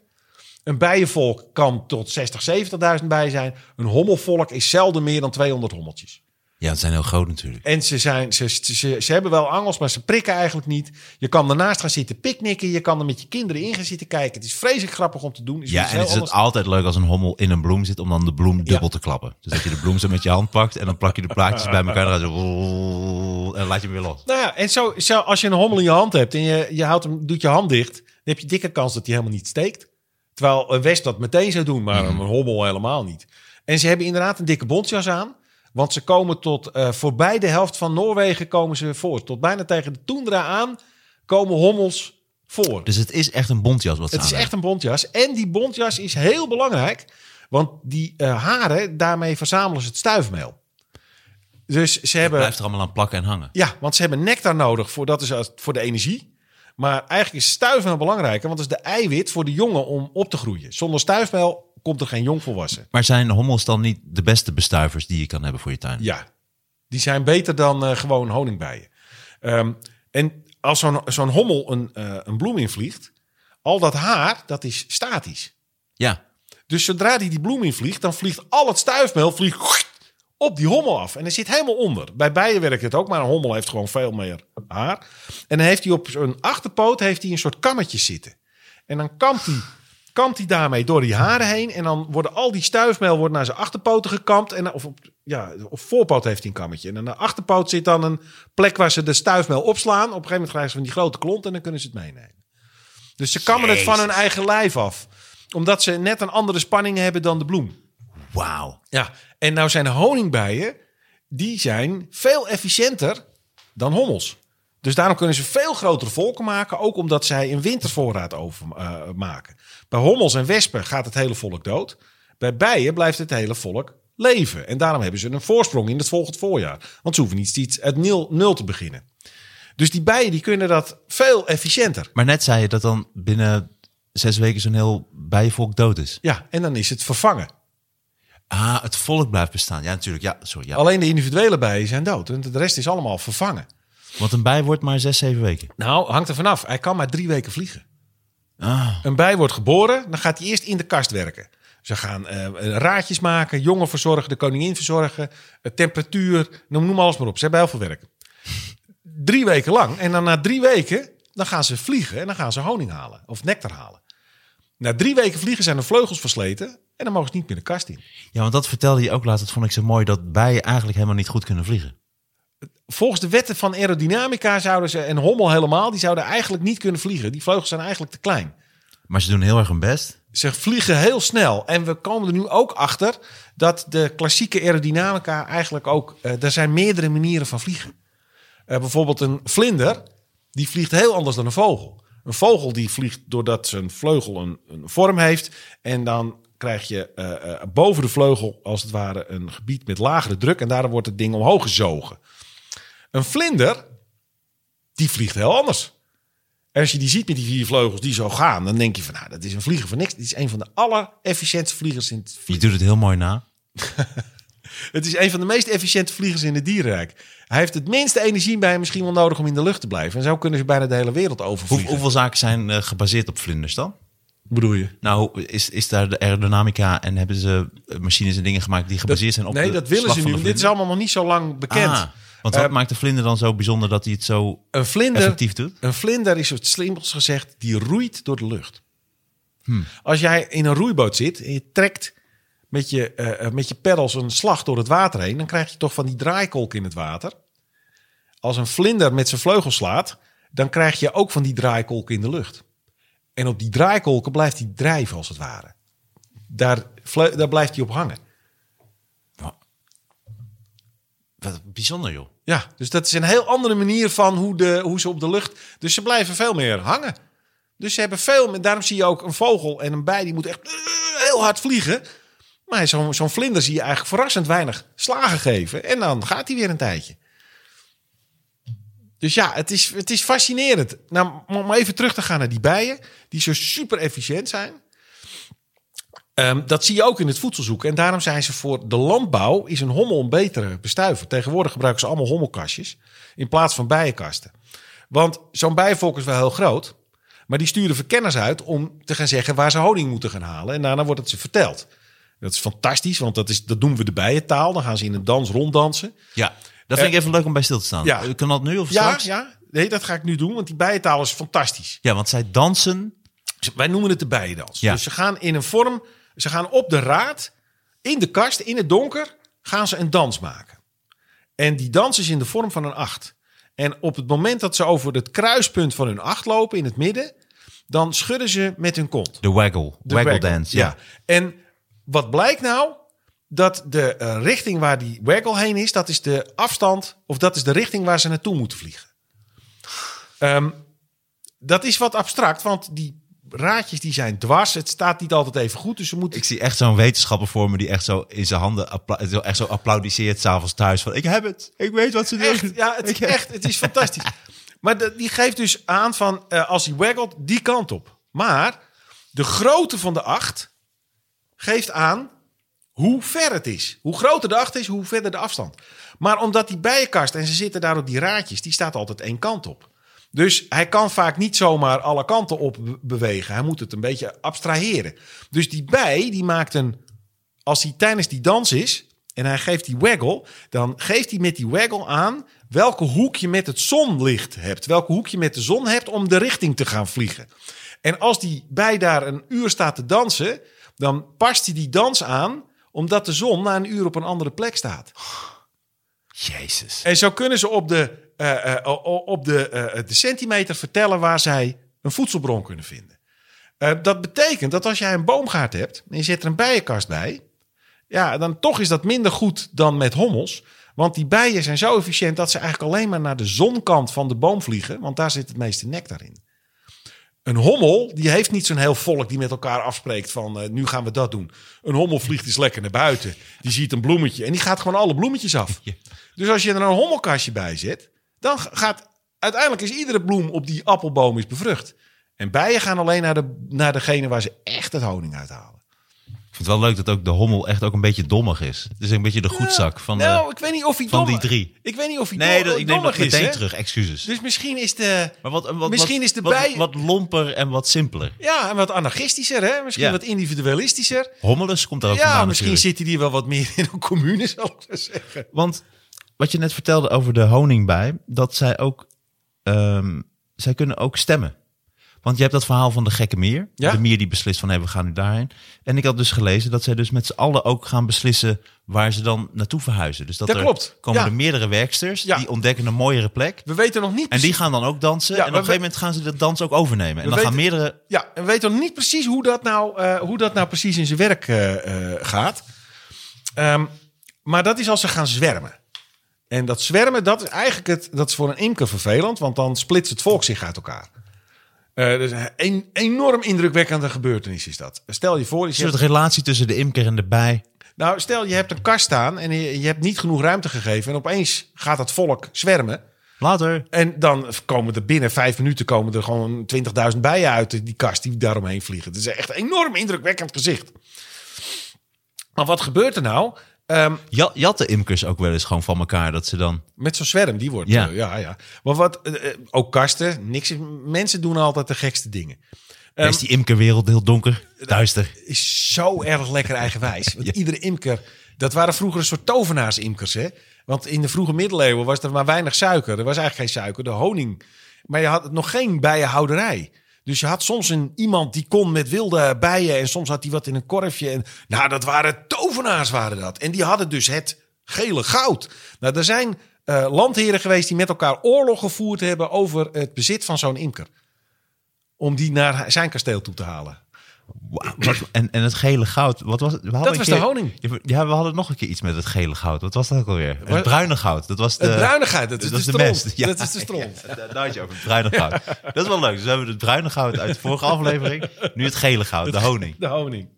Een bijenvolk kan tot 60, 70.000 bij zijn. Een hommelvolk is zelden meer dan 200 hommeltjes. Ja, dat zijn heel groot natuurlijk. En ze, zijn, ze, ze, ze hebben wel angels, maar ze prikken eigenlijk niet. Je kan daarnaast gaan zitten picknicken. Je kan er met je kinderen in gaan zitten kijken. Het is vreselijk grappig om te doen. Is Ja, en het is het altijd leuk als een hommel in een bloem zit om dan de bloem dubbel Ja. te klappen. Dus dat je de bloem zo met je hand pakt en dan plak je de plaatjes bij elkaar en dan, zo, en dan laat je hem weer los. Nou ja, en zo, zo als je een hommel in je hand hebt en je, je houdt hem, doet je hand dicht, dan heb je dikke kans dat hij helemaal niet steekt. Terwijl een wesp dat meteen zou doen, maar een hommel helemaal niet. En ze hebben inderdaad een dikke bontjas aan. Want ze komen tot eh, voorbij de helft van Noorwegen komen ze voor. Tot bijna tegen de toendra aan komen hommels voor. Dus het is echt een bontjas wat ze Het is echt een bontjas. En die bontjas is heel belangrijk. Want die eh, haren, daarmee verzamelen ze het stuifmeel. Dus ze Het hebben... blijft er allemaal aan plakken en hangen. Ja, want ze hebben nectar nodig voor, dat is voor de energie. Maar eigenlijk is stuifmeel belangrijker, want het is de eiwit voor de jongen om op te groeien. Zonder stuifmeel komt er geen jong volwassen. Maar zijn hommels dan niet de beste bestuivers die je kan hebben voor je tuin? Ja, die zijn beter dan eh, gewoon honingbijen. Ehm, en als zo'n zo'n hommel een, eh, een bloem invliegt, al dat haar, dat is statisch. Ja. Dus zodra die die bloem invliegt, dan vliegt al het stuifmeel vliegt op die hommel af. En er zit helemaal onder. Bij bijen werkt het ook, maar een hommel heeft gewoon veel meer haar. En dan heeft hij op zijn achterpoot heeft hij een soort kammetje zitten. En dan kampt hij, kampt hij daarmee door die haren heen. En dan worden al die stuifmeel wordt naar zijn achterpoten gekampt. En, of op, ja, op voorpoot heeft hij een kammetje. En aan de achterpoot zit dan een plek waar ze de stuifmeel opslaan. Op een gegeven moment krijgen ze van die grote klont en dan kunnen ze het meenemen. Dus ze kammen het van hun eigen lijf af. Omdat ze net een andere spanning hebben dan de bloem. Wauw. Ja, en nou zijn honingbijen, die zijn veel efficiënter dan hommels. Dus daarom kunnen ze veel grotere volken maken, ook omdat zij een wintervoorraad overmaken. Bij hommels en wespen gaat het hele volk dood. Bij bijen blijft het hele volk leven. En daarom hebben ze een voorsprong in het volgend voorjaar. Want ze hoeven niet iets uit nul, nul te beginnen. Dus die bijen die kunnen dat veel efficiënter. Maar net zei je dat dan binnen zes weken zo'n heel bijenvolk dood is. Ja, en dan is het vervangen. Ah, het volk blijft bestaan. Ja, natuurlijk. Ja, sorry. Ja. Alleen de individuele bijen zijn dood. En de rest is allemaal vervangen. Want een bij wordt maar zes, zeven weken. Nou, hangt er vanaf. Hij kan maar drie weken vliegen. Ah, Een bij wordt geboren, dan gaat hij eerst in de kast werken. Ze gaan eh, raadjes maken, jongen verzorgen, de koningin verzorgen, eh, temperatuur, noem, noem alles maar op. Ze hebben heel veel werk. Drie weken lang. En dan na drie weken, dan gaan ze vliegen en dan gaan ze honing halen of nectar halen. Na drie weken vliegen zijn de vleugels versleten en dan mogen ze niet meer de kast in. ja, want dat vertelde je ook laatst. Dat vond ik zo mooi. Dat bijen eigenlijk helemaal niet goed kunnen vliegen. Volgens de wetten van aerodynamica zouden ze, en hommel helemaal, die zouden eigenlijk niet kunnen vliegen. Die vleugels zijn eigenlijk te klein. Maar ze doen heel erg hun best. Ze vliegen heel snel. En we komen er nu ook achter dat de klassieke aerodynamica eigenlijk ook... eh, er zijn meerdere manieren van vliegen. Eh, bijvoorbeeld een vlinder, die vliegt heel anders dan een vogel. Een vogel die vliegt doordat zijn vleugel een, een vorm heeft. En dan krijg je eh, boven de vleugel als het ware een gebied met lagere druk. En daardoor wordt het ding omhoog gezogen. Een vlinder, die vliegt heel anders. En als je die ziet met die vier vleugels die zo gaan, dan denk je van, nou, dat is een vlieger van niks. Dit is een van de allerefficiëntste vliegers in het Je vliegen. doet het heel mooi na. Het is een van de meest efficiënte vliegers in het dierenrijk. Hij heeft het minste energie bij hem misschien wel nodig om in de lucht te blijven. En zo kunnen ze bijna de hele wereld Hoe, overvliegen. hoeveel zaken zijn eh, gebaseerd op vlinders dan? bedoel je? Nou, is, is daar de aerodynamica en hebben ze eh, machines en dingen gemaakt die gebaseerd zijn op nee, dat willen ze nu. Dit is allemaal nog niet zo lang bekend. Ah, want wat Eh, maakt de vlinder dan zo bijzonder dat hij het zo Een vlinder, effectief doet? Een vlinder is het slimmels gezegd, die roeit door de lucht. Hmm. Als jij in een roeiboot zit en je trekt met je, eh, met je peddels een slag door het water heen, dan krijg je toch van die draaikolk in het water. Als een vlinder met zijn vleugels slaat, dan krijg je ook van die draaikolken in de lucht. En op die draaikolken blijft hij drijven als het ware. Daar, daar blijft hij op hangen. Wat bijzonder, joh. Ja, dus dat is een heel andere manier van hoe, de, hoe ze op de lucht... Dus ze blijven veel meer hangen. Dus ze hebben veel... meer- Daarom zie je ook een vogel en een bij... die moet echt eh, heel hard vliegen. Maar zo'n zo'n vlinder zie je eigenlijk verrassend weinig slagen geven. En dan gaat hij weer een tijdje. Dus ja, het is, het is fascinerend. Nou, om even terug te gaan naar die bijen... die zo super efficiënt zijn... Ehm, dat zie je ook in het voedselzoek. En daarom zijn ze voor de landbouw is een hommel een betere bestuiver. Tegenwoordig gebruiken ze allemaal hommelkastjes in plaats van bijenkasten. Want zo'n bijenvolk is wel heel groot. Maar die sturen verkenners uit om te gaan zeggen waar ze honing moeten gaan halen. En daarna wordt het ze verteld. Dat is fantastisch, want dat, is, dat doen we de bijentaal. Dan gaan ze in een dans ronddansen. Ja, dat vind ik even leuk om bij stil te staan. ja. Eh, Kan dat nu of Ja, straks? ja. Nee, dat ga ik nu doen, want die bijentaal is fantastisch. Ja, want zij dansen. Wij noemen het de bijendans. Ja. Dus ze gaan in een vorm, ze gaan op de raad, in de kast, in het donker, gaan ze een dans maken. En die dans is in de vorm van een acht. En op het moment dat ze over het kruispunt van hun acht lopen in het midden, dan schudden ze met hun kont. De waggle. De waggle waggle, dance. Ja. En wat blijkt nou? dat de eh, richting waar die waggle heen is, dat is de afstand of dat is de richting waar ze naartoe moeten vliegen. Ehm, dat is wat abstract, want die raadjes die zijn dwars. Het staat niet altijd even goed, dus ze moeten Ik zie echt zo'n wetenschapper voor me die echt zo in zijn handen appla- echt zo applaudisseert s'avonds thuis. Van ik heb het, ik weet wat ze doen. Echt, ja, het is echt, het is fantastisch. Maar de- die geeft dus aan van, eh, als hij waggelt, die kant op. Maar de grootte van de acht geeft aan hoe ver het is. Hoe groter de acht is, hoe verder de afstand. Maar omdat die bijenkast, en ze zitten daar op die raadjes, die staat altijd één kant op. Dus hij kan vaak niet zomaar alle kanten op be- bewegen. Hij moet het een beetje abstraheren. Dus die bij, die maakt een als hij tijdens die dans is en hij geeft die waggle, dan geeft hij met die waggle aan welke hoek je met het zonlicht hebt. Welke hoek je met de zon hebt om de richting te gaan vliegen. En als die bij daar een uur staat te dansen, dan past hij die dans aan omdat de zon na een uur op een andere plek staat. Jezus. En zo kunnen ze op de, eh, eh, op de, eh, de centimeter vertellen waar zij een voedselbron kunnen vinden. Dat betekent dat als jij een boomgaard hebt en je zet er een bijenkast bij, ja, dan toch is dat minder goed dan met hommels. Want die bijen zijn zo efficiënt dat ze eigenlijk alleen maar naar de zonkant van de boom vliegen, want daar zit het meeste nectar in. Een hommel, die heeft niet zo'n heel volk die met elkaar afspreekt van nu gaan we dat doen. Een hommel vliegt eens lekker naar buiten. Die ziet een bloemetje en die gaat gewoon alle bloemetjes af. Ja. Dus als je er een hommelkastje bij zet, dan gaat uiteindelijk is iedere bloem op die appelboom is bevrucht. En bijen gaan alleen naar, de, naar degene waar ze echt het honing uithalen. Ik vind het wel leuk dat ook de hommel echt ook een beetje dommig is. Het is een beetje de goedzak van, nou, de, ik weet niet of hij van die drie. Ik weet niet of hij Nee, dat, ik neem dat meteen terug. Excuses. Dus misschien is de... maar wat, wat, misschien wat- is de bij- wat lomper en wat simpeler. Ja, en wat anarchistischer, hè? Misschien Ja. wat individualistischer. Hommelus komt daar ook Ja, vandaan misschien zit hij hier wel wat meer in een commune, zal ik zeggen. Want wat je net vertelde over de honingbij, dat zij ook, ehm, zij kunnen ook stemmen. Want je hebt dat verhaal van de gekke mier. Ja. De mier die beslist van, hé, we gaan nu daarheen. En ik had dus gelezen dat zij dus met z'n allen ook gaan beslissen waar ze dan naartoe verhuizen. Dus dat, Dat er klopt. komen Ja. er meerdere werksters, Ja. die ontdekken een mooiere plek. We weten nog niet En die gaan dan ook dansen. En op een gegeven moment gaan ze de dans ook overnemen. En dan gaan meerdere... ja, en we weten nog niet precies hoe dat nou, eh, hoe dat nou precies in zijn werk eh, eh, gaat. Ehm, maar dat is als ze gaan zwermen. En dat zwermen, dat is eigenlijk het, dat is voor een imker vervelend, want dan splitst het volk zich uit elkaar. Eh dus een enorm indrukwekkende gebeurtenis is dat. Stel je voor, je hebt- soort relatie tussen de imker en de bij. nou, stel je hebt een kast staan en je, je hebt niet genoeg ruimte gegeven en opeens gaat het volk zwermen. Later. En dan komen er binnen vijf minuten komen er gewoon 20.000 bijen uit die kast die daaromheen vliegen. Het is echt een enorm indrukwekkend gezicht. Maar wat gebeurt er nou? Ehm, Ja, jatten imkers ook wel eens gewoon van elkaar. Dat ze dan... met zo'n zwerm, die wordt... Ja. Ja, ja, ja. Maar wat... eh, eh, ook kasten, niks. Mensen doen altijd de gekste dingen. Ehm, is die imkerwereld heel donker, duister. is zo erg lekker eigenwijs. Want Ja. iedere imker, dat waren vroeger een soort tovenaars-imkers. Hè? Want in de vroege middeleeuwen was er maar weinig suiker. Er was eigenlijk geen suiker, de honing. Maar je had nog geen bijenhouderij. Dus je had soms een, iemand die kon met wilde bijen... en soms had hij wat in een korfje. En, nou, dat waren tovenaars, waren dat. En die hadden dus het gele goud. Nou, er zijn eh, landheren geweest die met elkaar oorlog gevoerd hebben... over het bezit van zo'n imker. Om die naar zijn kasteel toe te halen. Wat- en, en het gele goud, wat was het? We hadden Dat was keer- de honing. Ja, we hadden nog een keer iets met het gele goud. Wat was dat ook alweer? Het bruine goud. Dat was de, Het bruine goud, dat is dat de stront. Ja, Dat is de stront. Ja, daar had je over, het bruine goud. Dat is wel leuk. Dus we hebben het bruine goud uit de vorige aflevering. Nu het gele goud, de honing. De honing.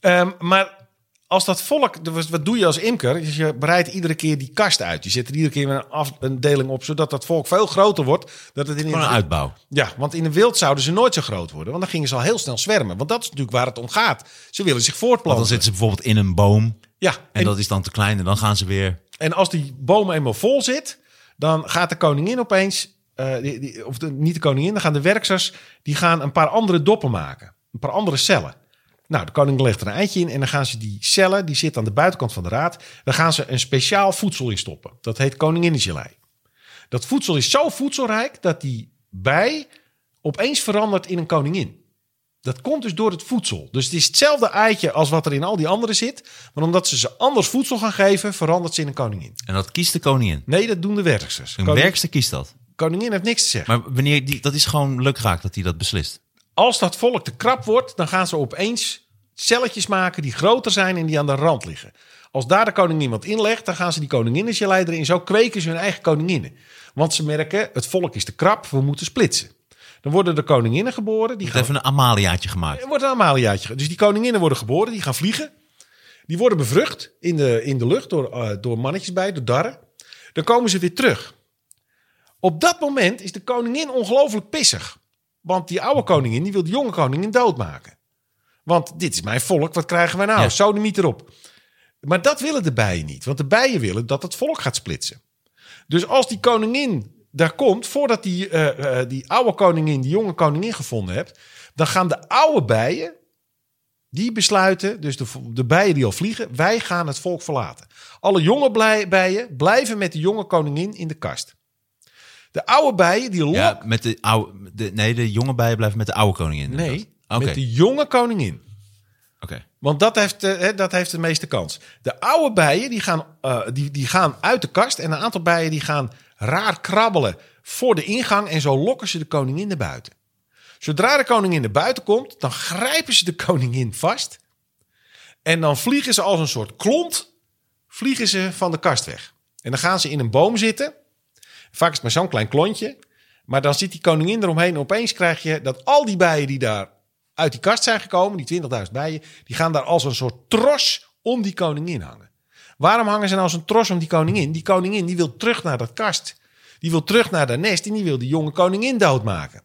Ehm, maar als dat volk, wat doe je als imker? Dus je breidt iedere keer die kast uit. Je zet er iedere keer een, af, een deling op, zodat dat volk veel groter wordt. Dat het in een uitbouw. Ja, want in de wild zouden ze nooit zo groot worden. Want dan gingen ze al heel snel zwermen. Want dat is natuurlijk waar het om gaat. Ze willen zich Want voortplanten. dan zitten ze bijvoorbeeld in een boom. ja, En, en, dat is dan te klein. En dan gaan ze weer... en als die boom eenmaal vol zit, dan gaat de koningin opeens, eh, die, die- of de, niet de koningin, dan gaan de werksters, die gaan een paar andere doppen maken. Een paar andere cellen. Nou, de koning legt er een eitje in en dan gaan ze die cellen, die zitten aan de buitenkant van de raad, dan gaan ze een speciaal voedsel in stoppen. Dat heet koninginnengelei. Dat voedsel is zo voedselrijk dat die bij opeens verandert in een koningin. Dat komt dus door het voedsel. Dus het is hetzelfde eitje als wat er in al die andere zit. Maar omdat ze ze anders voedsel gaan geven, verandert ze in een koningin. En dat kiest de koningin. Nee, dat doen de werksters. Een Koning- werkster kiest dat. Koningin heeft niks te zeggen. Maar wanneer die, dat is gewoon lukraak dat hij dat beslist. Als dat volk te krap wordt, dan gaan ze opeens celletjes maken die groter zijn en die aan de rand liggen. Als daar de koningin wat inlegt, dan gaan ze die koninginnengelei erin. Zo kweken ze hun eigen koninginnen. Want ze merken, het volk is te krap, we moeten splitsen. Dan worden de koninginnen geboren. Die gaan even een Amaliaatje gemaakt. er wordt een Amaliaatje. Dus die koninginnen worden geboren, die gaan vliegen. Die worden bevrucht in de, in de lucht door, eh, door mannetjes bij, door darren. Dan komen ze weer terug. Op dat moment is de koningin ongelooflijk pissig. Want die oude koningin die wil de jonge koningin doodmaken. Want dit is mijn volk, wat krijgen wij nou? Ja. Sodemiet erop. Maar dat willen de bijen niet. Want de bijen willen dat het volk gaat splitsen. Dus als die koningin daar komt, voordat die, eh, eh, die oude koningin die jonge koningin gevonden hebt, dan gaan de oude bijen, die besluiten, dus de, de bijen die al vliegen, wij gaan het volk verlaten. Alle jonge bijen blijven met de jonge koningin in de kast. De oude bijen, die lokken... Ja, met de oude. De, nee, de jonge bijen blijven met de oude koningin. nee, met de jonge koningin. Oké. Want dat heeft, eh, hè, dat heeft de meeste kans. De oude bijen die gaan, eh, die, die gaan uit de kast. En een aantal bijen die gaan raar krabbelen voor de ingang. En zo lokken ze de koningin naar buiten. Zodra de koningin naar buiten komt, dan grijpen ze de koningin vast. En dan vliegen ze als een soort klont, vliegen ze van de kast weg. En dan gaan ze in een boom zitten. Vaak is het maar zo'n klein klontje. Maar dan zit die koningin eromheen. En opeens krijg je dat al die bijen die daar uit die kast zijn gekomen, die 20.000 bijen, die gaan daar als een soort tros om die koningin hangen. Waarom hangen ze nou als een tros om die koningin? Die koningin die wil terug naar dat kast. Die wil terug naar dat nest en die wil die jonge koningin doodmaken.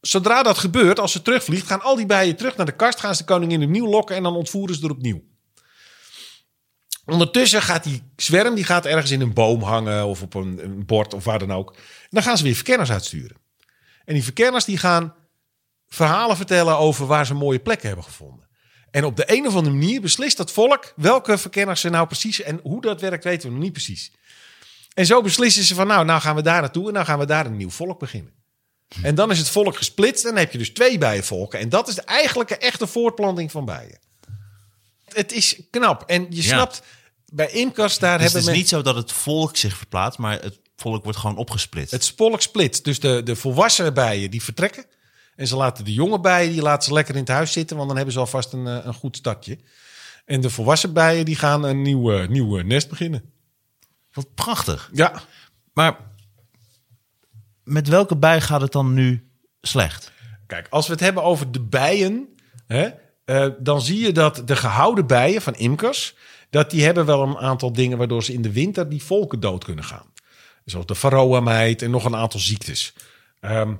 Zodra dat gebeurt, als ze terugvliegt, gaan al die bijen terug naar de kast, gaan ze de koningin opnieuw lokken en dan ontvoeren ze er opnieuw. Ondertussen gaat die zwerm die gaat ergens in een boom hangen of op een, bord of waar dan ook. En dan gaan ze weer verkenners uitsturen. En die verkenners die gaan verhalen vertellen over waar ze mooie plekken hebben gevonden. En op de een of andere manier beslist dat volk welke verkenners ze nou precies en hoe dat werkt weten we nog niet precies. En zo beslissen ze van nou, nou gaan we daar naartoe en dan gaan we daar een nieuw volk beginnen. En dan is het volk gesplitst en dan heb je dus twee bijenvolken. En dat is de eigenlijke echte voortplanting van bijen. Het is knap. En je Ja. snapt, bij imkers daar Dus het hebben is men... niet zo dat het volk zich verplaatst, maar het volk wordt gewoon opgesplitst. Het volk splitst. Dus de, de volwassen bijen die vertrekken. En ze laten de jonge bijen die laten ze lekker in het huis zitten. Want dan hebben ze alvast een, eh, een goed startje. En de volwassen bijen die gaan een nieuw, eh, nieuw eh, nest beginnen. Wat prachtig. Ja, Maar met welke bij gaat het dan nu slecht? kijk, als we het hebben over de bijen. Hè, eh, dan zie je dat de gehouden bijen van imkers. dat die hebben wel een aantal dingen waardoor ze in de winter die volken dood kunnen gaan. Zoals de varroa-mijt en nog een aantal ziektes. Ehm,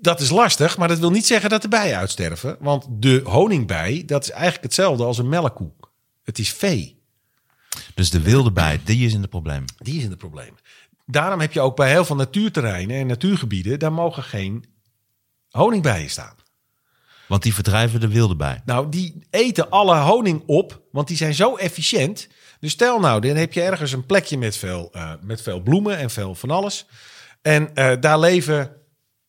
dat is lastig, maar dat wil niet zeggen dat de bijen uitsterven. Want de honingbij, dat is eigenlijk hetzelfde als een melkkoe. Het is vee. Dus de wilde bij, die is in de probleem. Die is in de problemen. Daarom heb je ook bij heel veel natuurterreinen en natuurgebieden... daar mogen geen honingbijen staan. Want die verdrijven de wilde bij. Nou, die eten alle honing op, want die zijn zo efficiënt. Dus stel nou, dan heb je ergens een plekje met veel, eh, met veel bloemen en veel van alles. En eh, daar leven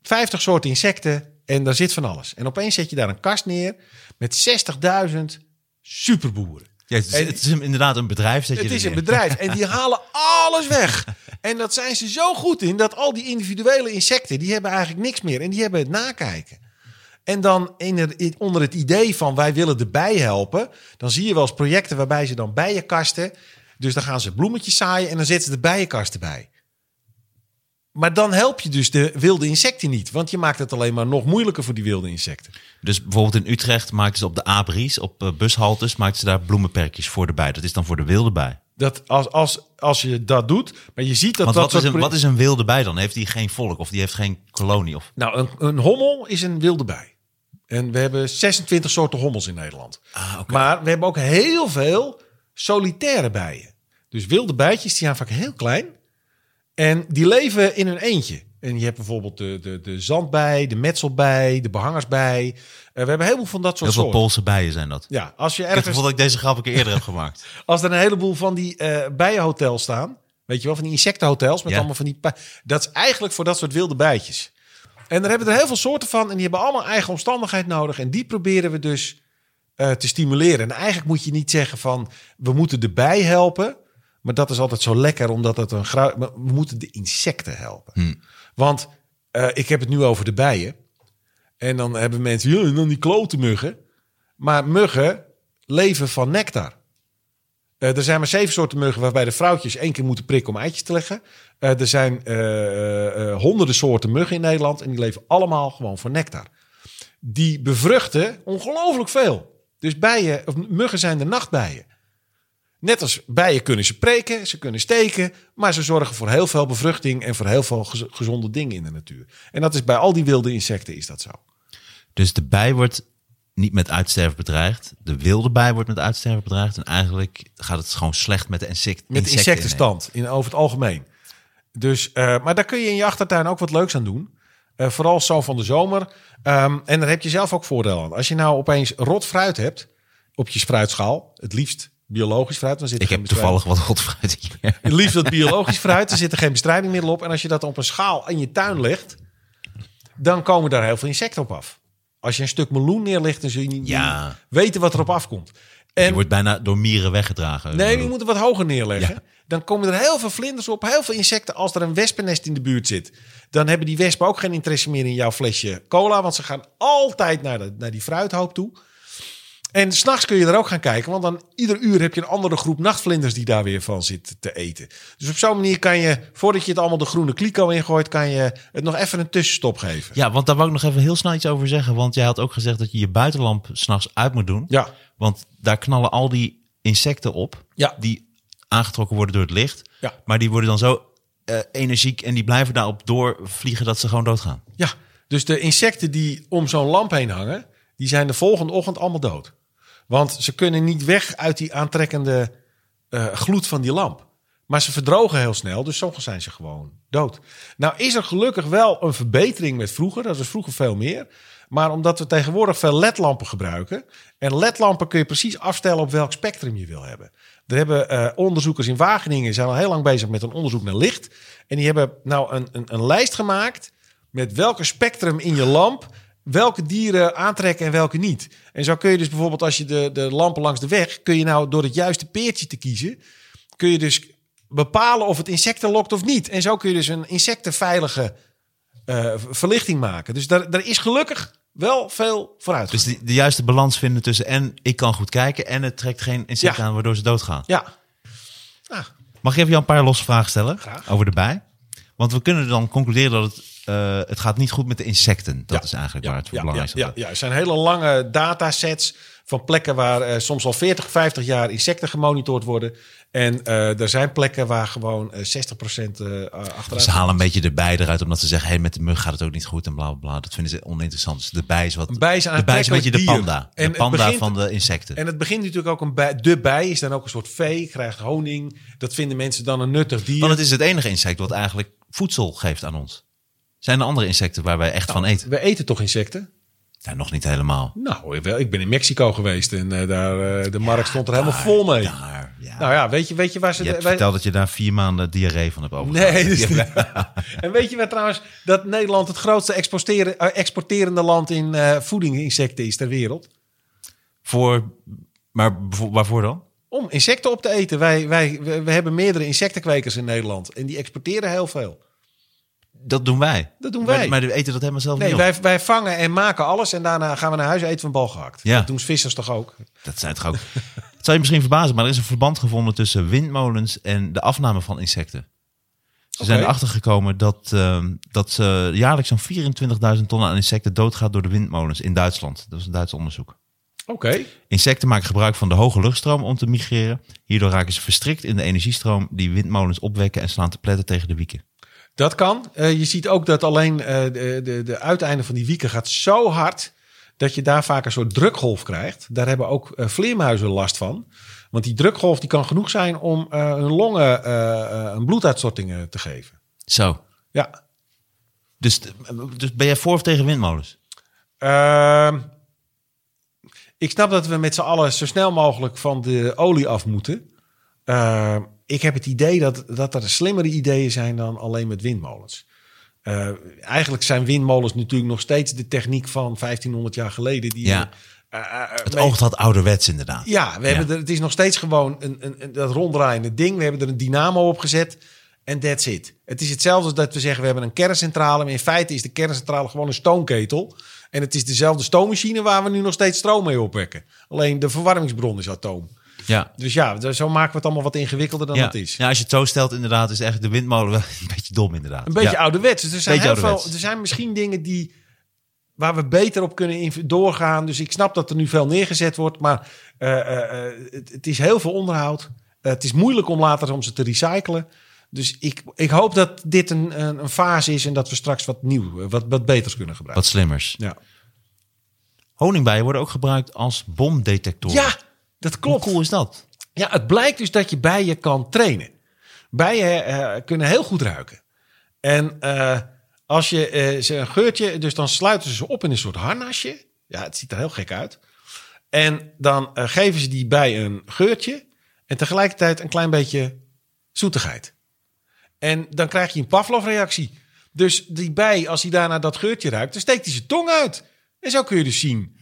50 soorten insecten en daar zit van alles. En opeens zet je daar een kast neer met 60.000 superboeren. Ja, het, is, En- het is inderdaad een bedrijf. Zet je Het is een bedrijf en die halen alles weg. En dat zijn ze zo goed in dat al die individuele insecten, die hebben eigenlijk niks meer. En die hebben het nakijken. En dan in het, onder het idee van wij willen de bij helpen, dan zie je wel eens projecten waarbij ze dan bijenkasten. Dus dan gaan ze bloemetjes zaaien en dan zetten ze de bijenkasten bij. Maar dan help je dus de wilde insecten niet, want je maakt het alleen maar nog moeilijker voor die wilde insecten. Dus bijvoorbeeld in Utrecht maken ze op de Abries, op eh, bushaltes, maken ze daar bloemenperkjes voor de bij. Dat is dan voor de wilde bij. Dat als, als, als je dat doet, maar je ziet dat Want dat wat is, een, wat is een wilde bij dan? Heeft die geen volk of die heeft geen kolonie? Of... Nou, een, een hommel is een wilde bij. En we hebben 26 soorten hommels in Nederland. Ah. Maar we hebben ook heel veel solitaire bijen. Dus wilde bijtjes, die zijn vaak heel klein. En die leven in hun eentje. En je hebt bijvoorbeeld de, de, de zandbij, de metselbij, de behangersbij. Eh, we hebben heel veel van dat Heel soort veel soorten. Poolse bijen zijn dat. Ja, als je Ik heb het ergens, gevoel dat ik deze grap een keer eerder heb gemaakt. als er een heleboel van die eh bijenhotels staan, weet je wel, van die insectenhotels met Ja. allemaal van die, dat is eigenlijk voor dat soort wilde bijtjes. En daar hebben we er heel veel soorten van en die hebben allemaal eigen omstandigheid nodig en die proberen we dus eh, te stimuleren. En eigenlijk moet je niet zeggen van we moeten de bij helpen, maar dat is altijd zo lekker omdat het een we moeten de insecten helpen. Want eh, ik heb het nu over de bijen. En dan hebben mensen, dan die klote muggen. Maar muggen leven van nectar. Eh, er zijn maar zeven soorten muggen waarbij de vrouwtjes één keer moeten prikken om eitjes te leggen. Eh, er zijn eh, honderden soorten muggen in Nederland en die leven allemaal gewoon voor nectar. Die bevruchten ongelooflijk veel. Dus bijen, of muggen zijn de nachtbijen. Net als bijen kunnen ze preken, ze kunnen steken, maar ze zorgen voor heel veel bevruchting en voor heel veel gez- gezonde dingen in de natuur. En dat is bij al die wilde insecten is dat zo. Dus de bij wordt niet met uitsterven bedreigd. De wilde bij wordt met uitsterven bedreigd. En eigenlijk gaat het gewoon slecht met de insect, Met de insectenstand in, over het algemeen. Dus, eh, maar daar kun je in je achtertuin ook wat leuks aan doen. Eh, vooral zo van de zomer. Ehm, en daar heb je zelf ook voordeel aan. Als je nou opeens rot fruit hebt op je fruitschaal, het liefst biologisch fruit. Dan zit er Ik geen heb toevallig wat rotfruit hier. Het liefst dat biologisch fruit. Er zit er geen bestrijdingmiddel op. En als je dat op een schaal in je tuin legt, dan komen daar heel veel insecten op af. Als je een stuk meloen neerlegt, dan zul je niet Ja. weten wat erop afkomt. En Die wordt bijna door mieren weggedragen. Nee, die moeten wat hoger neerleggen. Ja. Dan komen er heel veel vlinders op, heel veel insecten. Als er een wespennest in de buurt zit, dan hebben die wespen ook geen interesse meer in jouw flesje cola. Want ze gaan altijd naar, de, naar die fruithoop toe. En s'nachts kun je er ook gaan kijken, want dan ieder uur heb je een andere groep nachtvlinders die daar weer van zit te eten. Dus op zo'n manier kan je, voordat je het allemaal de groene kliko ingooit, kan je het nog even een tussenstop geven. Ja, want daar wou ik nog even heel snel iets over zeggen. Want jij had ook gezegd dat je je buitenlamp s'nachts uit moet doen. Ja, Want daar knallen al die insecten op. Ja. Die aangetrokken worden door het licht. Ja. Maar die worden dan zo eh, energiek en die blijven daarop doorvliegen dat ze gewoon doodgaan. ja. Dus de insecten die om zo'n lamp heen hangen, die zijn de volgende ochtend allemaal dood. Want ze kunnen niet weg uit die aantrekkende eh, gloed van die lamp. Maar ze verdrogen heel snel, dus soms zijn ze gewoon dood. Nou is er gelukkig wel een verbetering met vroeger. Dat is vroeger veel meer. Maar omdat we tegenwoordig veel ledlampen gebruiken. En ledlampen kun je precies afstellen op welk spectrum je wil hebben. Er hebben eh, onderzoekers in Wageningen zijn al heel lang bezig met een onderzoek naar licht. En die hebben nou een, een, een lijst gemaakt met welke spectrum in je lamp welke dieren aantrekken en welke niet. En zo kun je dus bijvoorbeeld als je de, de lampen langs de weg... kun je nou door het juiste peertje te kiezen... kun je dus bepalen of het insecten lokt of niet. En zo kun je dus een insectenveilige eh, verlichting maken. Dus daar, daar is gelukkig wel veel vooruit. Dus de juiste balans vinden tussen en ik kan goed kijken en het trekt geen insecten Ja. aan waardoor ze doodgaan. ja. Ah, Mag ik even jou een paar losse vragen stellen Graag. over de bij? Want we kunnen dan concluderen dat het, eh, het gaat niet goed met de insecten. Dat Ja. is eigenlijk ja, waar het voor ja, belangrijk is. ja, ja, er zijn hele lange datasets van plekken waar eh, soms al 40, 50 jaar insecten gemonitord worden. En eh, er zijn plekken waar gewoon eh 60% eh achteruit. Ze halen een beetje de bij eruit omdat ze zeggen: hey, met de mug gaat het ook niet goed en bla bla bla. Dat vinden ze oninteressant. Dus de bij is wat. Een bij is de bij is een beetje de panda. En de het panda begint- van de insecten. En het begint natuurlijk ook een bij. De bij is dan ook een soort vee, krijgt honing. Dat vinden mensen dan een nuttig dier. Want het is het enige insect wat eigenlijk voedsel geeft aan ons. Zijn er andere insecten waar wij echt van eten? We eten toch insecten? Nog niet helemaal. Nou, wel, ik ben in Mexico geweest en eh, daar, eh, de markt stond er helemaal vol mee. Daar, ja. Nou ja, weet je, weet je waar ze... je hebt wij- verteld dat je daar vier maanden diarree van hebt overgehouden. Nee, dus en weet je wat trouwens? Dat Nederland het grootste exporteren, eh, exporterende land in eh voedinginsecten is ter wereld. Voor, maar waarvoor dan? Om insecten op te eten. Wij, wij, we hebben meerdere insectenkwekers in Nederland. En die exporteren heel veel. Dat doen wij. Dat doen wij. Maar, maar we eten dat helemaal zelf Nee, niet wij, wij vangen en maken alles. En daarna gaan we naar huis eten van bal gehakt. Ja. Dat doen vissers toch ook? Dat zijn toch ook... Het zou je misschien verbazen, maar er is een verband gevonden tussen windmolens en de afname van insecten. Ze zijn erachter gekomen dat, ehm, dat eh, jaarlijks zo'n 24.000 ton aan insecten doodgaat door de windmolens in Duitsland. Dat is een Duits onderzoek. Oké. Insecten maken gebruik van de hoge luchtstroom om te migreren. Hierdoor raken ze verstrikt in de energiestroom die windmolens opwekken en slaan te pletten tegen de wieken. Dat kan. Eh, je ziet ook dat alleen eh, de, de, de uiteinde van die wieken gaat zo hard... dat je daar vaak een soort drukgolf krijgt. Daar hebben ook eh, vleermuizen last van. Want die drukgolf die kan genoeg zijn om hun longen een bloeduitstorting te geven. Zo. Ja. Dus, dus ben jij voor of tegen windmolens? Ehm, ik snap dat we met z'n allen zo snel mogelijk van de olie af moeten. Ik heb het idee dat, dat er slimmere ideeën zijn dan alleen met windmolens. Eh, eigenlijk zijn windmolens natuurlijk nog steeds de techniek van 1500 jaar geleden. Die Ja. eh, eh, Het oogt wat ouderwets inderdaad. Ja, we hebben Er, het is nog steeds gewoon een, een, een, dat ronddraaiende ding. We hebben er een dynamo op gezet. En that's it. Het is hetzelfde als dat we zeggen we hebben een kerncentrale. Maar in feite is de kerncentrale gewoon een stoomketel. En het is dezelfde stoommachine waar we nu nog steeds stroom mee opwekken. Alleen de verwarmingsbron is atoom. Ja. Dus ja, zo maken we het allemaal wat ingewikkelder dan Ja. het is. ja, als je het zo stelt, inderdaad, is echt de windmolen wel een beetje dom, inderdaad. Een beetje ja. ouderwets. Dus er zijn, heel veel, er zijn misschien dingen die, waar we beter op kunnen doorgaan. Dus ik snap dat er nu veel neergezet wordt. Maar eh, eh, eh, het, het is heel veel onderhoud. Het is moeilijk om later om ze te recyclen. Dus ik, ik hoop dat dit een, een, een fase is en dat we straks wat nieuw, wat, wat beters kunnen gebruiken. Wat slimmers. Ja. Honingbijen worden ook gebruikt als bomdetectoren. ja, dat Hoe klopt. cool is dat? Ja, het blijkt dus dat je bijen kan trainen. Bijen eh, kunnen heel goed ruiken. En eh, als je eh, ze een geurtje, dus dan sluiten ze ze op in een soort harnasje. Ja, het ziet er heel gek uit. En dan geven ze die bij een geurtje en tegelijkertijd een klein beetje zoetigheid. En dan krijg je een Pavlov-reactie. Dus die bij, als hij daarna dat geurtje ruikt, dan steekt hij zijn tong uit. En zo kun je dus zien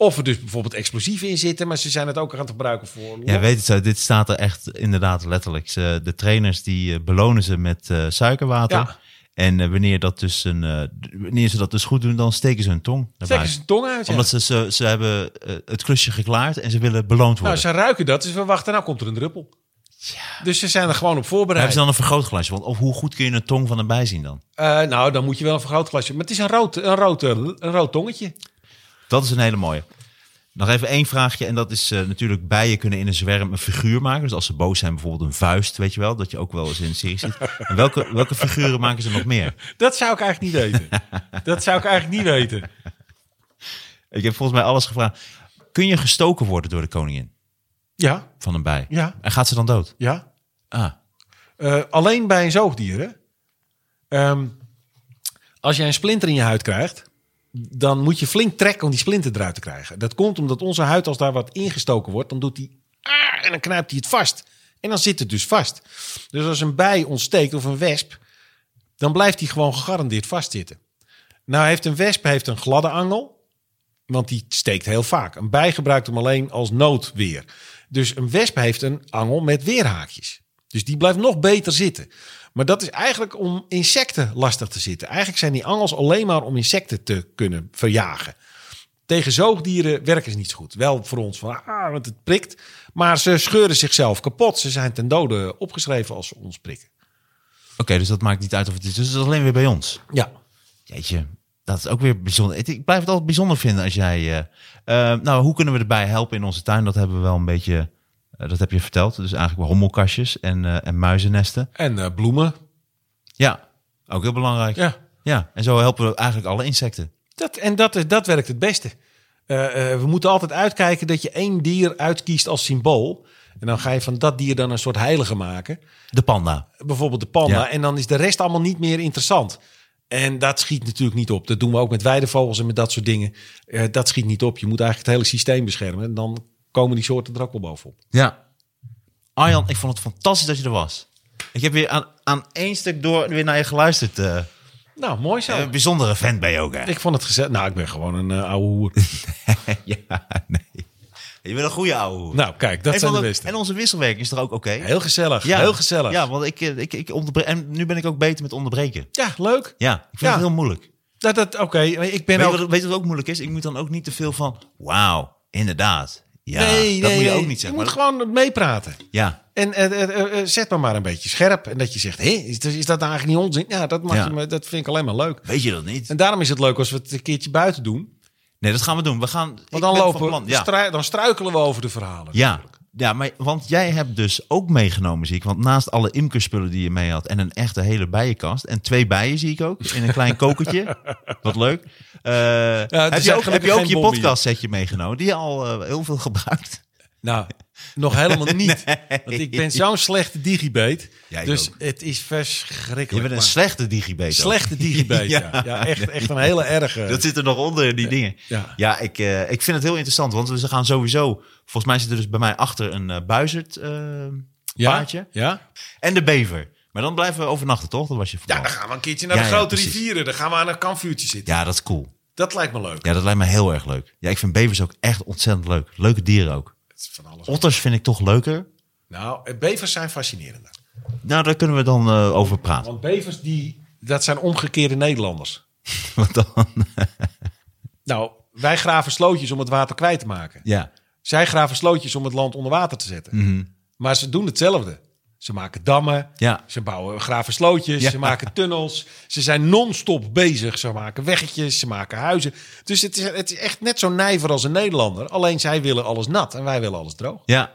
of er dus bijvoorbeeld explosieven in zitten, maar ze zijn het ook aan het gebruiken voor. Ja, weet het zo. Dit staat er echt inderdaad letterlijk. Ze, de trainers die eh, belonen ze met eh, suikerwater. Ja. En eh, wanneer, dat dus een, wanneer ze dat dus goed doen, dan steken ze hun tong naar Steken ze hun tong uit. Ja. Omdat ze, ze, ze hebben het klusje geklaard en ze willen beloond nou, worden. ze ruiken dat, dus we wachten, nou komt er een druppel. Dus ze zijn er gewoon op Hebben voorbereid. ze dan een vergrootglasje? Want of hoe goed kun je een tong van een bij zien dan? Nou, dan moet je wel een vergrootglasje. Maar het is een rood, een rood, een rood tongetje. Dat is een hele mooie. Nog even één vraagje. En dat is eh, natuurlijk bijen kunnen in een zwerm een figuur maken. Dus als ze boos zijn, bijvoorbeeld een vuist, weet je wel. Dat je ook wel eens in een serie ziet. En welke, welke figuren maken ze nog meer? Dat zou ik eigenlijk niet weten. dat zou ik eigenlijk niet weten. Ik heb volgens mij alles gevraagd. Kun je gestoken worden door de koningin Ja, van een bij? ja, En gaat ze dan dood? ja. Ah, Eh, alleen bij een zoogdier. Hè? Ehm, als jij een splinter in je huid krijgt, dan moet je flink trekken om die splinter eruit te krijgen. Dat komt omdat onze huid, als daar wat ingestoken wordt, dan doet hij ah, en dan knijpt hij het vast. En dan zit het dus vast. Dus als een bij ontsteekt of een wesp, dan blijft hij gewoon gegarandeerd vastzitten. Nou heeft een wesp heeft een gladde angel, want die steekt heel vaak. Een bij gebruikt hem alleen als noodweer. Dus een wesp heeft een angel met weerhaakjes. Dus die blijft nog beter zitten. Maar dat is eigenlijk om insecten lastig te zitten. Eigenlijk zijn die angels alleen maar om insecten te kunnen verjagen. Tegen zoogdieren werken ze niet zo goed. Wel voor ons, van, ah, want het prikt. Maar ze scheuren zichzelf kapot. Ze zijn ten dode opgeschreven als ze ons prikken. oké. dus dat maakt niet uit of het is. Dus het is alleen weer bij ons. Ja, Jeetje, dat is ook weer bijzonder. Ik blijf het altijd bijzonder vinden als jij... eh, eh, nou, hoe kunnen we erbij helpen in onze tuin? Dat hebben we wel een beetje... eh, dat heb je verteld. Dus eigenlijk hommelkastjes en, eh, en muizennesten. en eh, bloemen. Ja, ook heel belangrijk. Ja. Ja, en zo helpen we eigenlijk alle insecten. Dat, en dat, is- dat werkt het beste. We moeten altijd uitkijken dat je één dier uitkiest als symbool. En dan ga je van dat dier dan een soort heilige maken. De panda. Bijvoorbeeld de panda. Ja. En dan is de rest allemaal niet meer interessant. En dat schiet natuurlijk niet op. Dat doen we ook met weidevogels en met dat soort dingen. Dat schiet niet op. Je moet eigenlijk het hele systeem beschermen. En dan komen die soorten er ook wel bovenop. Ja. Arjan, ik vond het fantastisch dat je er was. Ik heb weer aan, aan één stuk door weer naar je geluisterd. eh. Nou, mooi zo. Een bijzondere fan ben je ook, hè? ik vond het gezegd. Nou, ik ben gewoon een eh, oude hoer. ja, nee. Je bent een goede ouwe. hoer. nou, kijk, dat En zijn de beste. En onze wisselwerking is er ook oké. Heel gezellig. Heel gezellig. Ja, want ik, eh, ik, ik onderbre- En nu ben ik ook beter met onderbreken. Ja, leuk. Ja, ik vind Ja. het heel moeilijk. Dat, dat, Oké, ik ben Weet ook... je, wat, weet je wat ook moeilijk is? Ik moet dan ook niet te veel van... Wauw, inderdaad. Ja, nee, dat nee, moet je nee. ook niet zeggen. Je moet maar gewoon meepraten. ja, En eh, eh, eh, zet me maar een beetje scherp. En dat je zegt, hé, is, is dat nou eigenlijk niet onzin? Ja, dat, mag Ja. Je dat vind ik alleen maar leuk. weet je dat niet? En daarom is het leuk als we het een keertje buiten doen. Nee, dat gaan we doen. We gaan... Want dan, lopen, plan- we, Ja. strui- dan struikelen we over de verhalen. Ja, ja maar, want jij hebt dus ook meegenomen, zie ik. Want naast alle imkerspullen die je mee had en een echte hele bijenkast en twee bijen zie ik ook in een klein kokertje. Wat leuk. Eh, heb, je ook, heb je ook je meegenomen die je al eh, heel veel gebruikt? Nou, nog helemaal niet. Want ik ben zo'n slechte. Ja, ik dus ook. het is verschrikkelijk. Je bent een slechte digibet. slechte digibate. ja. Ja. Ja, echt, echt een hele erge. Dat zit er nog onder, die dingen. Ja. Ik, eh, ik vind het heel interessant, want we gaan sowieso... Volgens mij zit er dus bij mij achter een eh buizerd eh, ja? paardje. Ja? En de bever. Maar dan blijven we overnachten, toch? Dat was je ja, dan gaan we een keertje naar de grote rivieren. Dan gaan we aan een kampvuurtje zitten. Ja, dat is cool. Dat lijkt me leuk. Ja, dat lijkt me heel erg leuk. Ja, ik vind bevers ook echt ontzettend leuk. Leuke dieren ook. Het van alles. Otters vind ik toch leuker. Nou, bevers zijn fascinerender. Nou, daar kunnen we dan eh, over praten. Want bevers, die, dat zijn omgekeerde Nederlanders. Wat dan? Nou, wij graven slootjes om het water kwijt te maken. ja. Zij graven slootjes om het land onder water te zetten. Maar ze doen hetzelfde. Ze maken dammen, Ja. ze bouwen graven slootjes, Ja. ze maken tunnels. Ze zijn non-stop bezig. Ze maken weggetjes, ze maken huizen. Dus het is, het is echt net zo nijver als een Nederlander. Alleen zij willen alles nat en wij willen alles droog. Ja.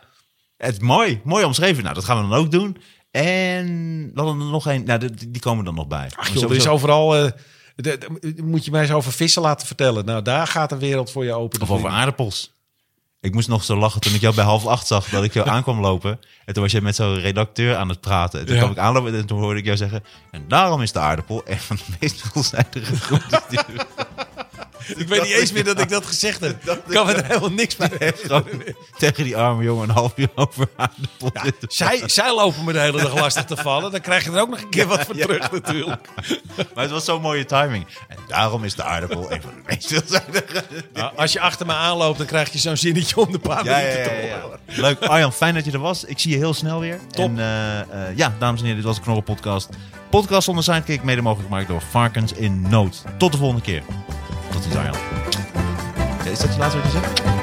Het mooi. Mooi omschreven. Nou, dat gaan we dan ook doen. En er nog één. Nou, die, komen er nog bij. Ach joh, er is overal... eh, de- de- moet je mij eens over vissen laten vertellen. Nou, daar gaat de wereld voor je open. Of over aardappels. Ik moest nog zo lachen toen ik jou bij half acht zag dat ik jou aankwam lopen. En toen was jij met zo'n redacteur aan het praten. En toen Ja. kwam ik aanlopen en toen hoorde ik jou zeggen... En daarom is de aardappel een van de meest veelzijdige die er Ik weet niet eens meer dat ik dat gezegd heb. Ik kan me er helemaal niks mee Gewoon tegen die arme jongen een half uur over. Zij, zij lopen me de hele dag lastig te vallen. Dan krijg je er ook nog een keer wat voor terug natuurlijk. Maar het was zo'n mooie timing. En daarom is de aardappel een van de meest veelzijdige... Nou, als je achter me aanloopt, dan krijg je zo'n zinnetje om de paar Ja, minuten ja, te horen. Leuk. Arjan, fijn dat je er was. Ik zie je heel snel weer. Top. En eh, eh, ja, dames en heren, dit was de Knorren Podcast. Podcast zonder sidekick, mede mogelijk gemaakt door Varkens in Nood. Tot de volgende keer. Ja, Is dat je laatste wat je?